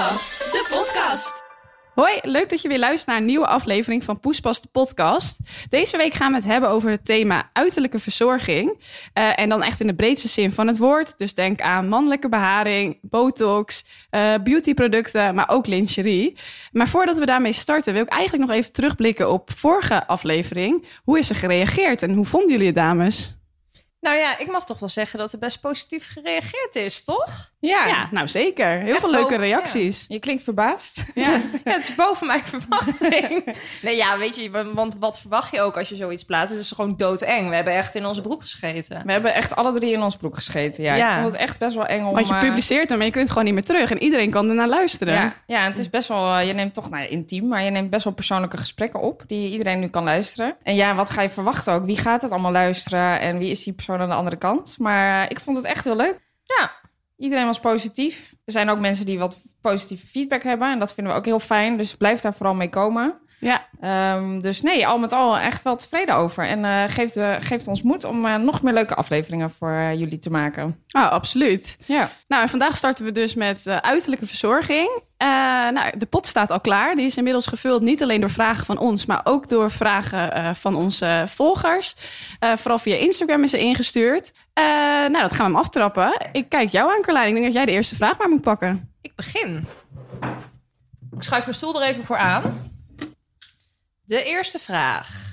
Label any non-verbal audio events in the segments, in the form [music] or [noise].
Poespas, de podcast. Hoi, leuk dat je weer luistert naar een nieuwe aflevering van Poespas de podcast. Deze week gaan we het hebben over het thema uiterlijke verzorging. Eh, en dan echt in de breedste zin van het woord. Dus denk aan mannelijke beharing, botox, eh, beautyproducten, maar ook lingerie. Maar voordat we daarmee starten wil ik eigenlijk nog even terugblikken op vorige aflevering. Hoe is er gereageerd en hoe vonden jullie het dames? Nou ja, ik mag toch wel zeggen dat er best positief gereageerd is, toch? Ja, Ja, nou zeker. Heel Echt veel leuke boven- reacties. je klinkt verbaasd. Ja. [laughs] Ja, het is boven mijn verwachting. [laughs] nee, ja, weet je, want wat verwacht je ook als je zoiets plaatst? Het is gewoon doodeng. We hebben echt in onze broek gescheten. We hebben echt alle drie in ons broek gescheten. Ja, Ja. ik vond het echt best wel eng om... Want je eh, publiceert hem en je kunt gewoon niet meer terug. En iedereen kan ernaar luisteren. Ja, het is best wel... eh, je neemt toch, nou ja, intiem, maar je neemt best wel persoonlijke gesprekken op... die iedereen nu kan luisteren. En ja, wat ga je verwachten ook? Wie gaat het allemaal luisteren? En wie is die persoon aan de andere kant? Maar ik vond het echt heel leuk. Ja. Iedereen was positief. Er zijn ook mensen die wat positieve feedback hebben. En dat vinden we ook heel fijn. Dus blijf daar vooral mee komen. Ja. Ehm, dus nee, al met al echt wel tevreden over. En eh, geeft, eh, geeft ons moed om eh, nog meer leuke afleveringen voor jullie te maken. Oh, absoluut. Ja. Nou, en vandaag starten we dus met eh, uiterlijke verzorging. Eh, nou, de pot staat al klaar. Die is inmiddels gevuld niet alleen door vragen van ons, maar ook door vragen eh, van onze volgers. Eh, vooral via Instagram is er ingestuurd. Eh, nou, dat gaan we hem aftrappen. Ik kijk jou aan, Carlijn. Ik denk dat jij de eerste vraag maar moet pakken. Ik begin. Ik schuif mijn stoel er even voor aan. De eerste vraag.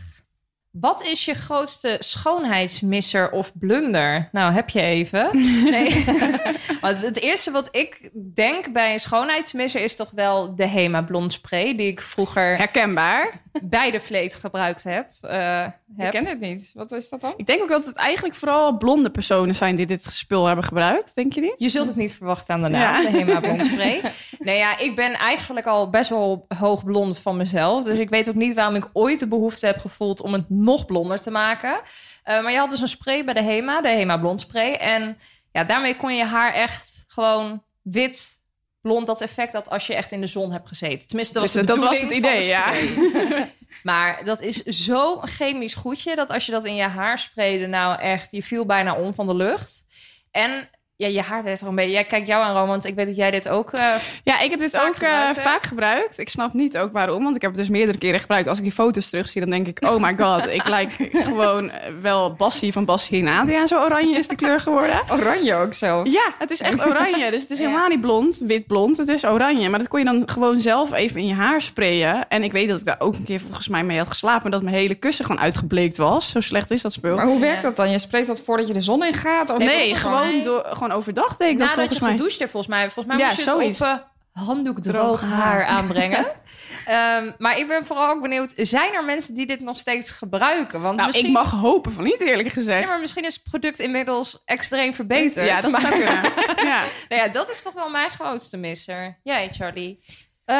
Wat is je grootste schoonheidsmisser of blunder? Nou, heb je even. [laughs] Nee. [laughs] Want het eerste wat ik denk bij een schoonheidsmisser is toch wel de Hema Blond Spray, die ik vroeger Herkenbaar. bij de vleet gebruikt heb. eh, Ik ken het niet. Wat is dat dan? Ik denk ook dat het eigenlijk vooral blonde personen zijn die dit spul hebben gebruikt. Denk je niet? Je zult het niet verwachten aan de naam, Ja. de Hema Blond Spray. [laughs] nee, ja, ik ben eigenlijk al best wel hoog blond van mezelf. Dus ik weet ook niet waarom ik ooit de behoefte heb gevoeld om het nog blonder te maken. Eh, maar je had dus een spray bij de Hema, de Hema Blond Spray. En ja, daarmee kon je haar echt gewoon wit, blond, dat effect dat als je echt in de zon hebt gezeten. Tenminste, dat Dus was, dat was het idee, ja. [laughs] Maar dat is zo'n chemisch goedje dat als je dat in je haar sprayde, nou echt, je viel bijna om van de lucht. En ja, je haar werd er een beetje. Ja, kijk jou aan, Roman, want ik weet dat jij dit ook. eh, Ja, ik heb dit Vaak ook eh, gebruikt, vaak gebruikt. Ik snap niet ook waarom, want ik heb het dus meerdere keren gebruikt. Als ik die foto's terugzie, dan denk ik, oh my god, ik [laughs] lijk gewoon eh, wel Bassie van Bassie en Nadia. Zo oranje is de kleur geworden. Oranje ook zo. Ja, het is echt oranje. Dus het is [laughs] helemaal niet blond, wit blond. Het is oranje. Maar dat kon je dan gewoon zelf even in je haar sprayen. En ik weet dat ik daar ook een keer volgens mij mee had geslapen. Dat mijn hele kussen gewoon uitgebleekt was. Zo slecht is dat spul. Maar hoe werkt Ja. dat dan? Je spreekt dat voordat je de zon in gaat? Of nee, Of gewoon, door, gewoon overdag deed ik dat nadat volgens je mij. gedoucht hebt, volgens mij. Volgens mij Ja, moest je zoiets. het op eh, handdoek droog Droog haar. [laughs] aanbrengen. Ehm, maar ik ben vooral ook benieuwd, zijn er mensen die dit nog steeds gebruiken? Want Nou, misschien, ik mag hopen van niet, eerlijk gezegd. Ja, maar misschien is het product inmiddels extreem verbeterd. Ja, dat maar, zou kunnen. [laughs] Ja. Nou ja, dat is toch wel mijn grootste misser. Jij, Charlie. Eh,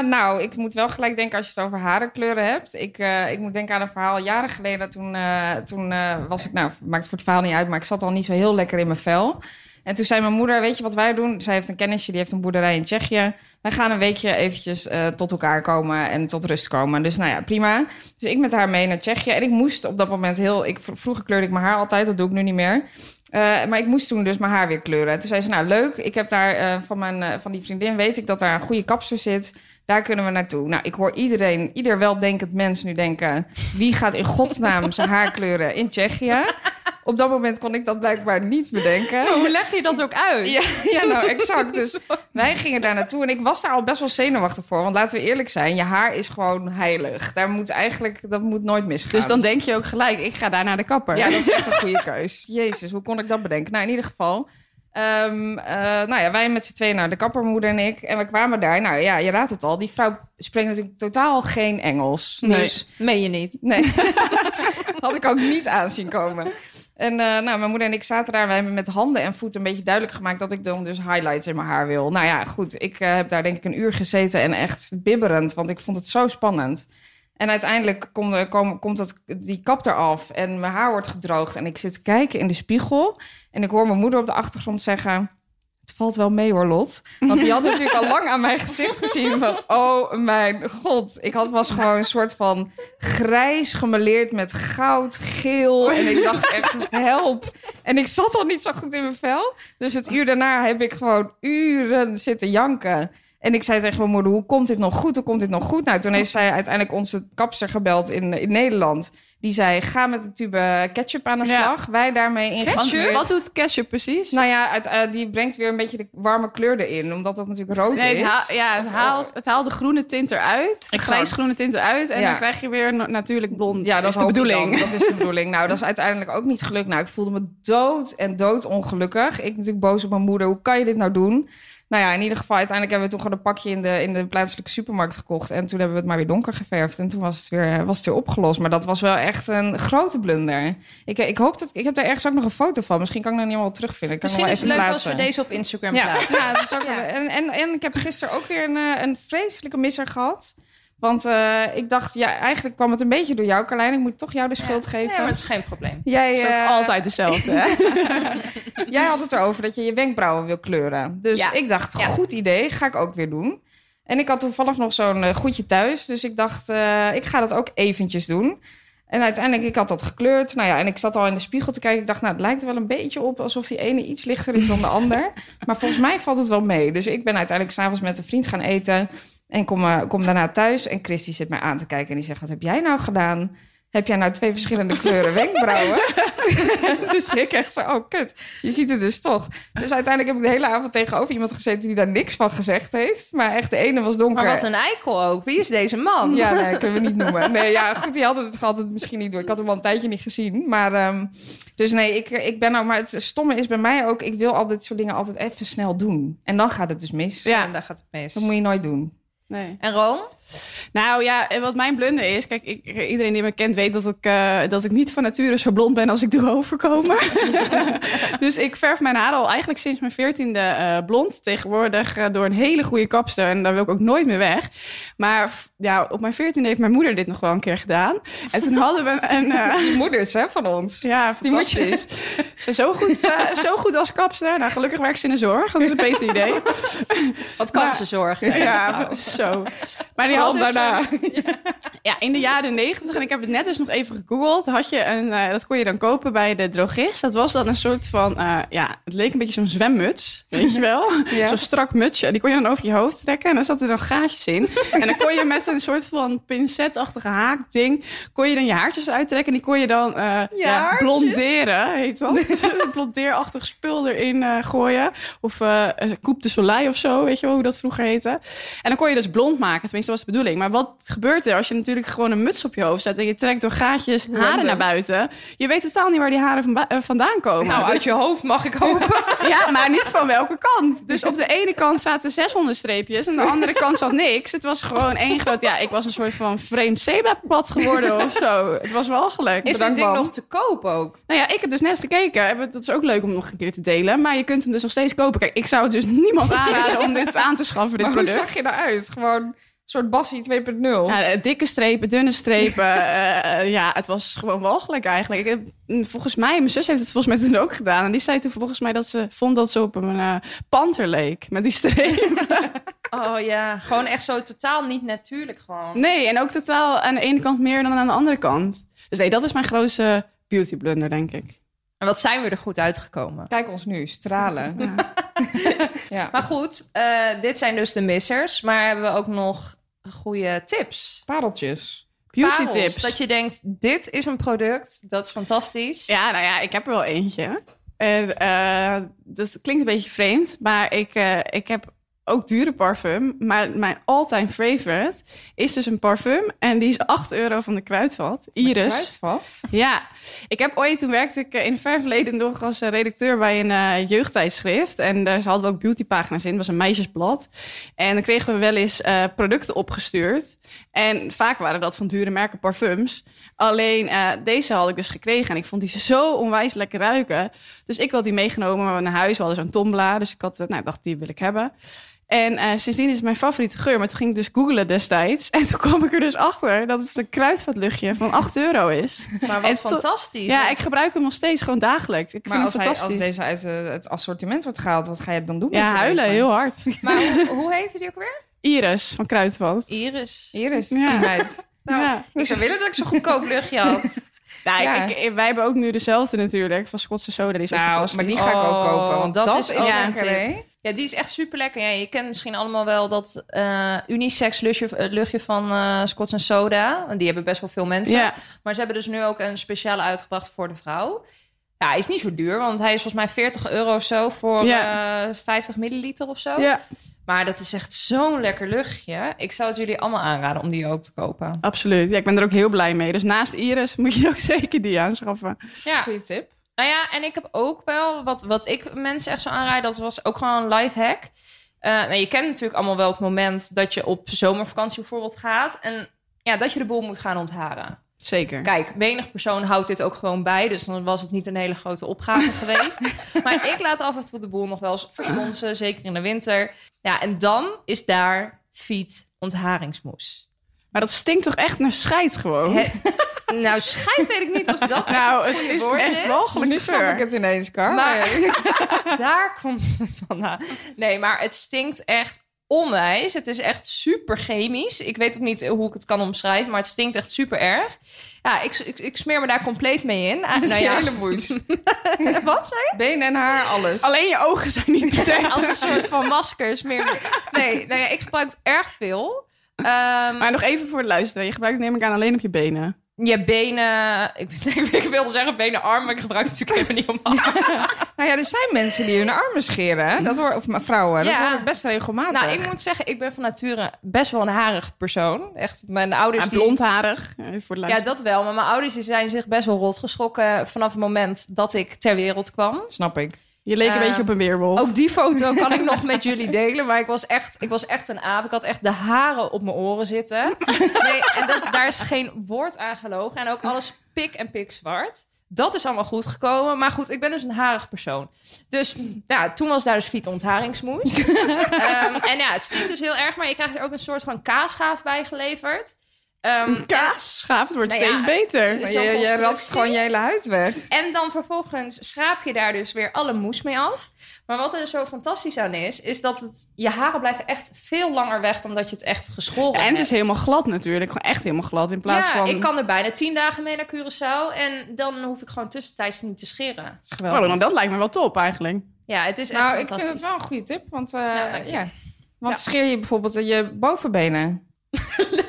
nou, ik moet wel gelijk denken als je het over harenkleuren hebt. Ik, eh, ik moet denken aan een verhaal jaren geleden. Toen, eh, toen eh, was ik, nou, maakt voor het verhaal niet uit, maar ik zat al niet zo heel lekker in mijn vel. En toen zei mijn moeder, weet je wat wij doen? Zij heeft een kennisje, die heeft een boerderij in Tsjechië. Wij gaan een weekje eventjes eh, tot elkaar komen en tot rust komen. Dus nou ja, prima. Dus ik met haar mee naar Tsjechië. En ik moest op dat moment heel... Ik, vroeger kleurde ik mijn haar altijd, dat doe ik nu niet meer. Eh, maar ik moest toen dus mijn haar weer kleuren. Toen zei ze, nou leuk, ik heb daar eh, van, mijn, van die vriendin... weet ik dat daar een goede kapster zit. Daar kunnen we naartoe. Nou, ik hoor iedereen, ieder weldenkend mens nu denken... wie gaat in godsnaam zijn haar kleuren in Tsjechië? Op dat moment kon ik dat blijkbaar niet bedenken. Hoe leg je dat ook uit? Ja, ja, nou exact. [laughs] Dus wij gingen daar naartoe en ik was daar al best wel zenuwachtig voor. Want laten we eerlijk zijn, je haar is gewoon heilig. Daar moet eigenlijk, dat moet nooit misgaan. Dus dan denk je ook gelijk, ik ga daar naar de kapper. Ja, dat is echt een goede keus. Jezus, hoe kon ik dat bedenken? Nou, in ieder geval, Ehm, eh, nou ja, wij met z'n tweeën naar de kapper, moeder en ik. En we kwamen daar. Nou ja, je raadt het al. Die vrouw spreekt natuurlijk totaal geen Engels. Nee. Dus Meen je niet? nee, [laughs] had ik ook niet aanzien komen. En eh, nou, mijn moeder en ik zaten daar. Wij hebben met handen en voeten een beetje duidelijk gemaakt... dat ik dan dus highlights in mijn haar wil. Nou ja, goed. Ik eh, heb daar denk ik een uur gezeten en echt bibberend. Want ik vond het zo spannend. En uiteindelijk komt, kom- komt dat, die kap eraf en mijn haar wordt gedroogd. En ik zit kijken in de spiegel. En ik hoor mijn moeder op de achtergrond zeggen... Het valt wel mee hoor, Lot. Want die had natuurlijk al lang aan mijn gezicht gezien van... Oh mijn god. Ik had, was gewoon een soort van grijs gemeleerd met goud, geel. En ik dacht echt, help. En ik zat al niet zo goed in mijn vel. Dus het uur daarna heb ik gewoon uren zitten janken. En ik zei tegen mijn moeder, hoe komt dit nog goed? Hoe komt dit nog goed? Nou, toen heeft zij uiteindelijk onze kapster gebeld in, in Nederland. Die zei, ga met een tube ketchup aan de Ja. slag. Wij daarmee in gescheurd. Wat doet ketchup precies? Nou ja, eh, die brengt weer een beetje de warme kleur erin. Omdat dat natuurlijk rood Nee, is. haal- ja, het, haalt, het haalt de groene tint eruit. De grijs-groene tint eruit. En Ja. dan krijg je weer na- natuurlijk blond. Ja, dat is de bedoeling. Dat is de [laughs] bedoeling. Nou, dat is uiteindelijk ook niet gelukt. Nou, ik voelde me dood en dood ongelukkig. Ik natuurlijk boos op mijn moeder. Hoe kan je dit nou doen? Nou ja, in ieder geval, uiteindelijk hebben we toen gewoon een pakje in de, in de plaatselijke supermarkt gekocht. En toen hebben we het maar weer donker geverfd. En toen was het weer, was het weer opgelost. Maar dat was wel echt een grote blunder. Ik, ik hoop dat... Ik heb daar ergens ook nog een foto van. Misschien kan ik dat niet helemaal terugvinden. Ik kan Misschien is het leuk als we plaatsen. deze op Instagram plaatsen. ja dat is ook en, en, en ik heb gisteren ook weer een, eh, een vreselijke misser gehad. Want eh, ik dacht, ja, eigenlijk kwam het een beetje door jou, Carlijn. Ik moet toch jou de schuld geven. maar dat is geen probleem. Jij, Het is ook eh, altijd dezelfde. Hè? [laughs] jij had het erover dat je je wenkbrauwen wil kleuren. Dus Ja. ik dacht, Ja. goed idee, ga ik ook weer doen. En ik had toevallig nog zo'n eh, goedje thuis. Dus ik dacht, ik ga dat ook eventjes doen. En uiteindelijk, ik had dat gekleurd. Nou ja, en ik zat al in de spiegel te kijken. Ik dacht, nou, het lijkt er wel een beetje op alsof die ene iets lichter is dan de ander. [laughs] Maar volgens mij valt het wel mee. Dus ik ben uiteindelijk s'avonds met een vriend gaan eten. En kom, eh, kom daarna thuis. En Christy zit mij aan te kijken. En die zegt, wat heb jij nou gedaan? Heb jij nou twee verschillende kleuren wenkbrauwen? [laughs] dus ik echt zo, oh kut. Je ziet het dus toch. Dus uiteindelijk heb ik de hele avond tegenover iemand gezeten... die daar niks van gezegd heeft. Maar echt, de ene was donker. Maar wat een eikel ook. Wie is deze man? Ja, nee, kunnen we niet noemen. Nee, ja, goed, die hadden het, had het misschien niet door. Ik had hem al een tijdje niet gezien. Maar, ehm, dus nee, ik, ik ben nou... Maar het stomme is bij mij ook... Ik wil al dit soort dingen altijd even snel doen. En dan gaat het dus mis. Ja. En daar gaat het mis. Dat moet je nooit doen. Nee. En Room? Nou ja, en wat mijn blunder is... Kijk, ik, iedereen die me kent weet dat ik, eh, dat ik niet van nature zo blond ben als ik [laughs] doe overkomen. [laughs] dus ik verf mijn haar al eigenlijk sinds mijn veertiende eh blond. Tegenwoordig eh, door een hele goede kapster. En daar wil ik ook nooit meer weg. Maar ja, op mijn veertiende heeft mijn moeder dit nog wel een keer gedaan. En toen hadden we een... [laughs] Die moeders, hè, van ons. Ja, Die moet je-. Ze zo goed, zo goed als kapster. Nou, gelukkig werkt ze in de zorg. Dat is een beter idee. Wat Maar- kansenzorg. Ja, zo. Maar dus, daarna. [laughs] ja, in de jaren negentig, en ik heb het net dus nog even gegoogeld, had je een, eh, dat kon je dan kopen bij de drogist. Dat was dan een soort van, eh, ja, het leek een beetje zo'n zwemmuts, weet je wel? [laughs] Ja. Zo'n strak mutsje. Die kon je dan over je hoofd trekken en dan zat er dan gaatjes in. En dan kon je met een soort van pincetachtige haakding, kon je dan je haartjes uittrekken en die kon je dan eh ja, haartjes? blonderen, heet dat. [laughs] Blondeerachtig spul erin gooien. Of coupe de soleil of zo, weet je wel hoe dat vroeger heette. En dan kon je dus blond maken, tenminste was de bedoeling. Maar wat gebeurt er als je natuurlijk gewoon een muts op je hoofd zet... en je trekt door gaatjes haren Random. naar buiten? Je weet totaal niet waar die haren eh, vandaan komen. Nou, Dus- uit je hoofd mag ik hopen. [laughs] ja, maar niet van welke kant. Dus op de ene kant zaten 600 streepjes... en de andere kant zat niks. Het was gewoon één groot... Ja, ik was een soort van vreemd zebrapad geworden of zo. Het was wel gelijk. Is dit Bedankt, ding nog te koop ook? Nou ja, ik heb dus net gekeken. Dat is ook leuk om nog een keer te delen. Maar je kunt hem dus nog steeds kopen. Kijk, ik zou het dus [laughs] niemand aanraden om dit aan te schaffen, dit Maar hoe zag je eruit? Gewoon soort Bassie 2.0. Ja, eh, dikke strepen, dunne strepen. [laughs] eh, eh, ja, het was gewoon walgelijk eigenlijk. Ik heb, volgens mij, mijn zus heeft het volgens mij toen ook gedaan. En die zei toen volgens mij dat ze vond dat ze op een eh, panter leek. Met die strepen. [laughs] Oh ja, gewoon echt zo totaal niet natuurlijk gewoon. nee, en ook totaal aan de ene kant meer dan aan de andere kant. Dus nee, dat is mijn grootste beauty blunder, denk ik. En wat zijn we er goed uitgekomen. Kijk ons nu, stralen. Ja. [laughs] Ja. Maar goed, eh, dit zijn dus de missers. Maar hebben we ook nog goede tips? Pareltjes. Beauty Parels, tips. Dat je denkt, dit is een product, dat is fantastisch. Ja, nou ja, ik heb er wel eentje. En, eh, dat klinkt een beetje vreemd, maar ik, eh, ik heb ook dure parfum. Maar mijn all-time favorite is dus een parfum. En die is 8 euro van de Kruidvat. Iris. Kruidvat? Ja, ik heb ooit, toen werkte ik eh, in het ver verleden nog als eh, redacteur bij een eh, jeugdtijdschrift. En daar hadden we ook beautypagina's in, het was een meisjesblad. En dan kregen we wel eens producten opgestuurd. En vaak waren dat van dure merken parfums. Alleen deze had ik dus gekregen en ik vond die zo onwijs lekker ruiken. Dus ik had die meegenomen naar huis. We hadden zo'n tombla, dus ik had, nou, dacht, die wil ik hebben. En eh, sindsdien is het mijn favoriete geur. Maar toen ging ik dus googlen destijds. En toen kwam ik er dus achter dat het een kruidvatluchtje van 8 euro is. Maar wat fantastisch. Ja, Want- ik gebruik hem nog steeds gewoon dagelijks. Ik Maar vind als, het hij, als fantastisch. deze uit eh, het assortiment wordt gehaald, wat ga je dan doen? met Ja, je huilen leven? heel hard. Maar [laughs] hoe, hoe heette die ook weer? Iris van Kruidvat. Iris. Iris, Ja. Nou, Ja. ik zou willen dat ik zo'n goedkoop luchtje had. [laughs] Nou, Ja. ik, ik- wij hebben ook nu dezelfde natuurlijk, van Schotse soda. Die is ook Nou, fantastisch. maar die ga ik ook Oh, kopen. Want dat dat, is is, ook een lekker? Ja, die is echt super lekker. Ja, je kent misschien allemaal wel dat eh, unisex luchtje, eh, luchtje van eh Scots en Soda. En Die hebben best wel veel mensen. Ja. Maar ze hebben dus nu ook een speciale uitgebracht voor de vrouw. Ja, hij is niet zo duur, want hij is volgens mij 40 euro of zo voor Ja. eh, 50 milliliter of zo. ja, Maar dat is echt zo'n lekker luchtje. Ik zou het jullie allemaal aanraden om die ook te kopen. absoluut. Ja, ik ben er ook heel blij mee. Dus naast Iris moet je ook [laughs] zeker die aanschaffen. Ja, Goeie tip. Nou ja, en ik heb ook wel wat, wat ik mensen echt zo aanraden. Dat was ook gewoon een life hack. Eh, nou, je kent natuurlijk allemaal wel het moment dat je op zomervakantie bijvoorbeeld gaat. En ja, dat je de boel moet gaan ontharen. Zeker. Kijk, menig persoon houdt dit ook gewoon bij. Dus dan was het niet een hele grote opgave [laughs] geweest. Maar ik laat af en toe de boel nog wel eens verslonsen. Zeker in de winter. Ja, en dan is daar fiet ontharingsmoes. Maar dat stinkt toch echt naar scheid gewoon? He- [laughs] nou, scheid weet ik niet of dat nou, echt het goede is woord echt is. walgelijk Nu snap ik het ineens, Car. Maar [laughs] daar komt het vandaan. Nee, maar het stinkt echt onwijs. Het is echt super chemisch. Ik weet ook niet hoe ik het kan omschrijven, maar het stinkt echt super erg. Ja, ik, ik, ik smeer me daar compleet mee in. Ah, nou nou ja, hele moes. [laughs] wat zei je? Been en haar, alles. Alleen je ogen zijn niet bedekt. Als een soort van masker smeer me- Nee, nou ja, ik gebruik het erg veel. Ehm, Maar nog even voor de luisteraar. Je gebruikt het neem ik aan alleen op je benen. Je benen... Ik, [laughs] ik wilde zeggen benen, armen, maar ik gebruik het natuurlijk helemaal niet om armen. [laughs] Nou ja, er zijn mensen die hun armen scheren. Dat hoor, of vrouwen. Dat hoor ik best regelmatig. Nou, ik moet zeggen, ik ben van nature best wel een harig persoon. Echt, mijn ouders... Ja, die- blondharig. eh, Voor de Ja, dat wel. Maar mijn ouders die zijn zich best wel rot geschrokken vanaf het moment dat ik ter wereld kwam. Snap ik. Je leek een beetje op een weerwolf. Ook die foto [laughs] kan ik nog met jullie delen. Maar ik was echt, ik was echt een aap. Ik had echt de haren op mijn oren zitten. Nee, en dat, daar is geen woord aan gelogen. En ook alles pik en pik zwart. Dat is allemaal goed gekomen. Maar goed, ik ben dus een harig persoon. Dus ja, toen was daar dus fiet ontharingsmoes. [laughs] Ehm, en ja, het stinkt dus heel erg. Maar je krijgt er ook een soort van kaasschaaf bij geleverd. Ehm, Kaas, schaaf, het wordt Nou steeds ja, beter. Maar Zo'n je, je rast gewoon je hele huid weg. En dan vervolgens schraap je daar dus weer alle moes mee af. Maar wat er zo fantastisch aan is, is dat het, je haren blijven echt veel langer weg dan dat je het echt geschoren En het is hebt. helemaal glad natuurlijk. Gewoon echt helemaal glad. In plaats ja, van... ik kan er bijna tien dagen mee naar Curaçao en dan hoef ik gewoon tussentijds niet te scheren. Dat is Oh, geweldig. nou, dat lijkt me wel top eigenlijk. Ja, het is echt nou, ik vind het wel een goede tip. Want, eh, Ja. Want Ja. scheer je bijvoorbeeld je bovenbenen?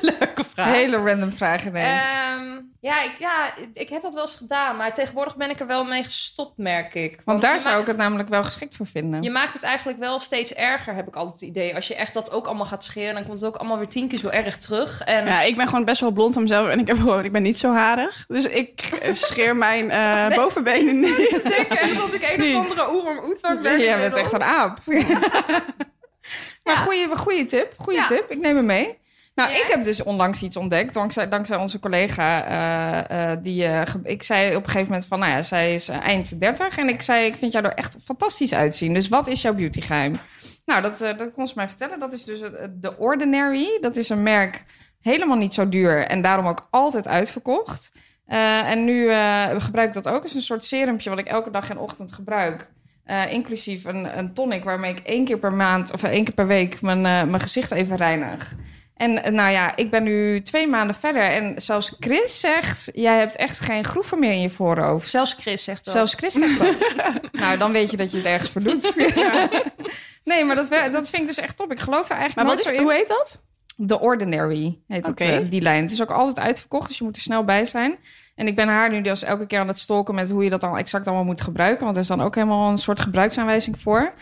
[laughs] leuke vraag. Hele random vraag ineens. Ehm, ja, ik, ja, ik heb dat wel eens gedaan, maar tegenwoordig ben ik er wel mee gestopt, merk ik. want daar zou ik het namelijk wel geschikt voor vinden. Je maakt het eigenlijk wel steeds erger, heb ik altijd het idee. Als je echt dat ook allemaal gaat scheren, dan komt het ook allemaal weer tien keer zo erg terug. En Ja, ik ben gewoon best wel blond van mezelf. En ik, heb gewoon, ik ben niet zo harig. Dus ik scheer mijn eh, [laughs] bovenbenen niet. [laughs] denken dat ik een Niet. of andere oerom oetwak ben. Jij bent echt een aap. maar goede, goede tip. Goede Ja. tip. Ik neem hem mee. Nou, Ja. ik heb dus onlangs iets ontdekt. Dankzij, dankzij onze collega. eh, eh, die, eh, ik zei op een gegeven moment van... Nou ja, zij is eind 30. En ik zei, ik vind jou er echt fantastisch uitzien. Dus wat is jouw beautygeheim? Nou, dat, dat kon ze mij vertellen. Dat is dus The Ordinary. Dat is een merk helemaal niet zo duur. En daarom ook altijd uitverkocht. En nu gebruik ik dat ook. Het is een soort serumpje wat ik elke dag en ochtend gebruik. Inclusief een, een tonic waarmee ik één keer per maand of één keer per week mijn, mijn gezicht even reinig. En eh, nou ja, ik ben nu twee maanden verder en zelfs Chris zegt: Jij hebt echt geen groeven meer in je voorhoofd. Zelfs Chris zegt dat. Zelfs Chris zegt dat. [laughs] nou, dan weet je dat je het ergens voor doet. [laughs] nee, maar dat, dat vind ik dus echt top. Ik geloof er Maar eigenlijk wat nooit is, in. hoe heet dat? The Ordinary heet het, eh, die lijn. Het is ook altijd uitverkocht, dus je moet er snel bij zijn. En ik ben haar nu dus elke keer aan het stalken met hoe je dat dan exact allemaal moet gebruiken. Want er is dan ook helemaal een soort gebruiksaanwijzing voor.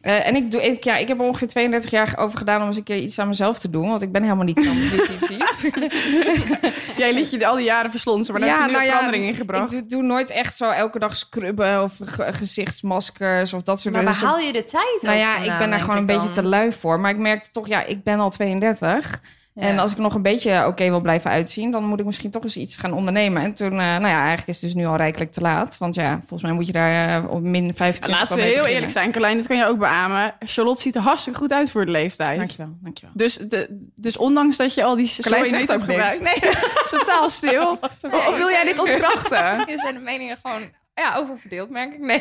Eh, en ik, doe, ik, ja, ik heb er ongeveer 32 jaar over gedaan om eens een keer iets aan mezelf te doen. Want ik ben helemaal niet zo'n [laughs] dit type. [laughs] Jij liet je al die jaren verslonsen, maar daar heb je nu nou een verandering in gebracht. Ik doe, doe nooit echt zo elke dag scrubben of ge- gezichtsmaskers of dat soort Maar waar dingen. haal je de tijd Nou ja, ik ben denk gewoon een beetje dan? te lui voor. Maar ik merkte toch, ja, ik ben al 32. Ja. En als ik nog een beetje oké wil blijven uitzien, dan moet ik misschien toch eens iets gaan ondernemen. En toen, eh, nou ja, eigenlijk is het dus nu al rijkelijk te laat. Want ja, volgens mij moet je daar eh, op min 25 Laten we heel beginnen. eerlijk zijn, Carlijn, dat kan je ook beamen. Charlotte ziet er hartstikke goed uit voor de leeftijd. Dankjewel, dankjewel. Dus, de, dus ondanks dat je al die sorry zegt niet hebt gebruikt. Nee, [laughs] is totaal stil. Of wil jij dit ontkrachten? [laughs] Hier zijn de meningen gewoon ja, oververdeeld, merk ik. Nee.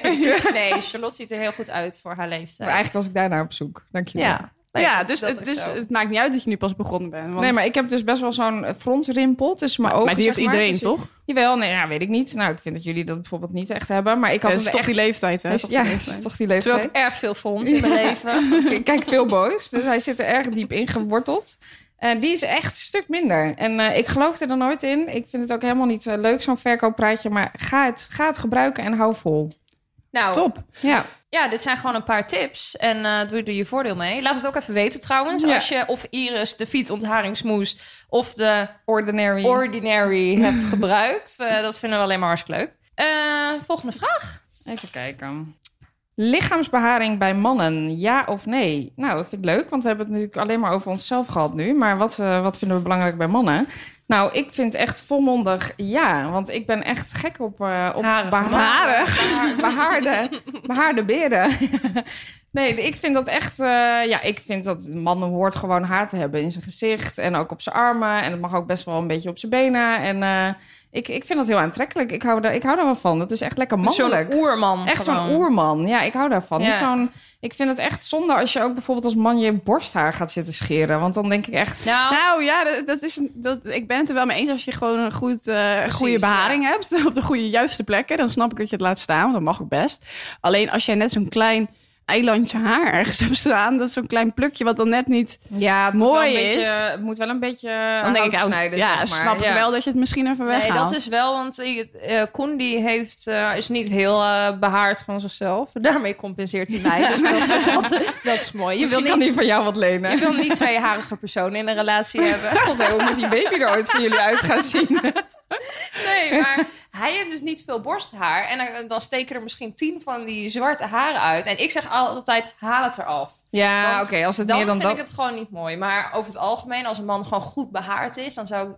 nee, Charlotte ziet er heel goed uit voor haar leeftijd. Maar eigenlijk was ik daar naar op zoek. Dankjewel. Ja, Nee, ja, dat- dus, dat het, dus het maakt niet uit dat je nu pas begonnen bent. Want, Nee, maar ik heb dus best wel zo'n frontsrimpel tussen mijn ogen. maar die heeft zeg iedereen, toch? Jawel, nee, ja, weet ik niet. Nou, ik vind dat jullie dat bijvoorbeeld niet echt hebben. Maar ik had Het is hem toch echt... die leeftijd, hè? Is- Toch ja, die het is leeftijd. toch die Terwijl ik erg veel fronts in [laughs] mijn leven. [laughs] Ik kijk veel boos, dus hij zit er erg diep in geworteld. En die is echt een stuk minder. En eh, ik geloof er dan nooit in. Ik vind het ook helemaal niet eh, leuk, zo'n verkooppraatje. Maar ga het, ga het gebruiken en hou vol. Nou, Top. Ja, Ja, dit zijn gewoon een paar tips. En eh, doe er je voordeel mee. Laat het ook even weten trouwens. Ja. Als je of Iris de Fiet ontharingsmoes of de ordinary. Ordinary [laughs] hebt gebruikt. Eh, dat vinden we alleen maar hartstikke leuk. Eh, volgende vraag. Even kijken. Lichaamsbeharing bij mannen, ja of nee? Nou, dat vind ik leuk, want we hebben het natuurlijk alleen maar over onszelf gehad nu. Maar wat, wat vinden we belangrijk bij mannen? Nou, ik vind echt volmondig ja. Want ik ben echt gek op, eh op behaarde, behaar- [laughs] behaarde, behaarde beren. Nee, ik vind dat echt... eh, ja, ik vind dat een man hoort gewoon haar te hebben in zijn gezicht. En ook op zijn armen. En het mag ook best wel een beetje op zijn benen. En eh, ik, ik vind dat heel aantrekkelijk. Ik hou, daar, ik hou daar wel van. Het is echt lekker mannelijk. Zo'n oerman. Echt zo'n oerman. Ja, ik hou daarvan. Ja. Niet zo'n, ik vind het echt zonde als je ook bijvoorbeeld als man je borsthaar gaat zitten scheren. Want dan denk ik echt... Nou, Nou ja, dat, dat is, een- dat, ik ben het er wel mee eens als je gewoon een goed, eh, goede beharing hebt. [laughs] Op de goede, juiste plekken. Dan snap ik dat je het laat staan. want Dat mag ook best. Alleen als jij net zo'n klein eilandje haar ergens hebt staan. Dat is zo'n klein plukje wat dan net niet... Ja, het Mooi moet wel een is- beetje, het moet wel een beetje Dan denk ik, oh, snijden, ja, zeg maar. snap ik Ja. wel dat je het misschien even nee, weghaalt. dat is wel, want eh, eh, Koen die heeft, eh, is niet heel eh, behaard van zichzelf. Daarmee compenseert hij mij. Dus dat, [laughs] dat, dat is mooi. Je wil, Misschien niet, die van jou wat lenen. je wil niet twee harige personen in een relatie hebben. [laughs] God, hoe moet die baby er ooit voor jullie uit gaan zien? Nee, maar hij heeft dus niet veel borsthaar. En dan, dan steken er misschien tien van die zwarte haren uit. En ik zeg altijd, haal het eraf. Ja, oké, als het dan meer dan vind dat... ik het gewoon niet mooi. Maar over het algemeen, als een man gewoon goed behaard is... dan zou ik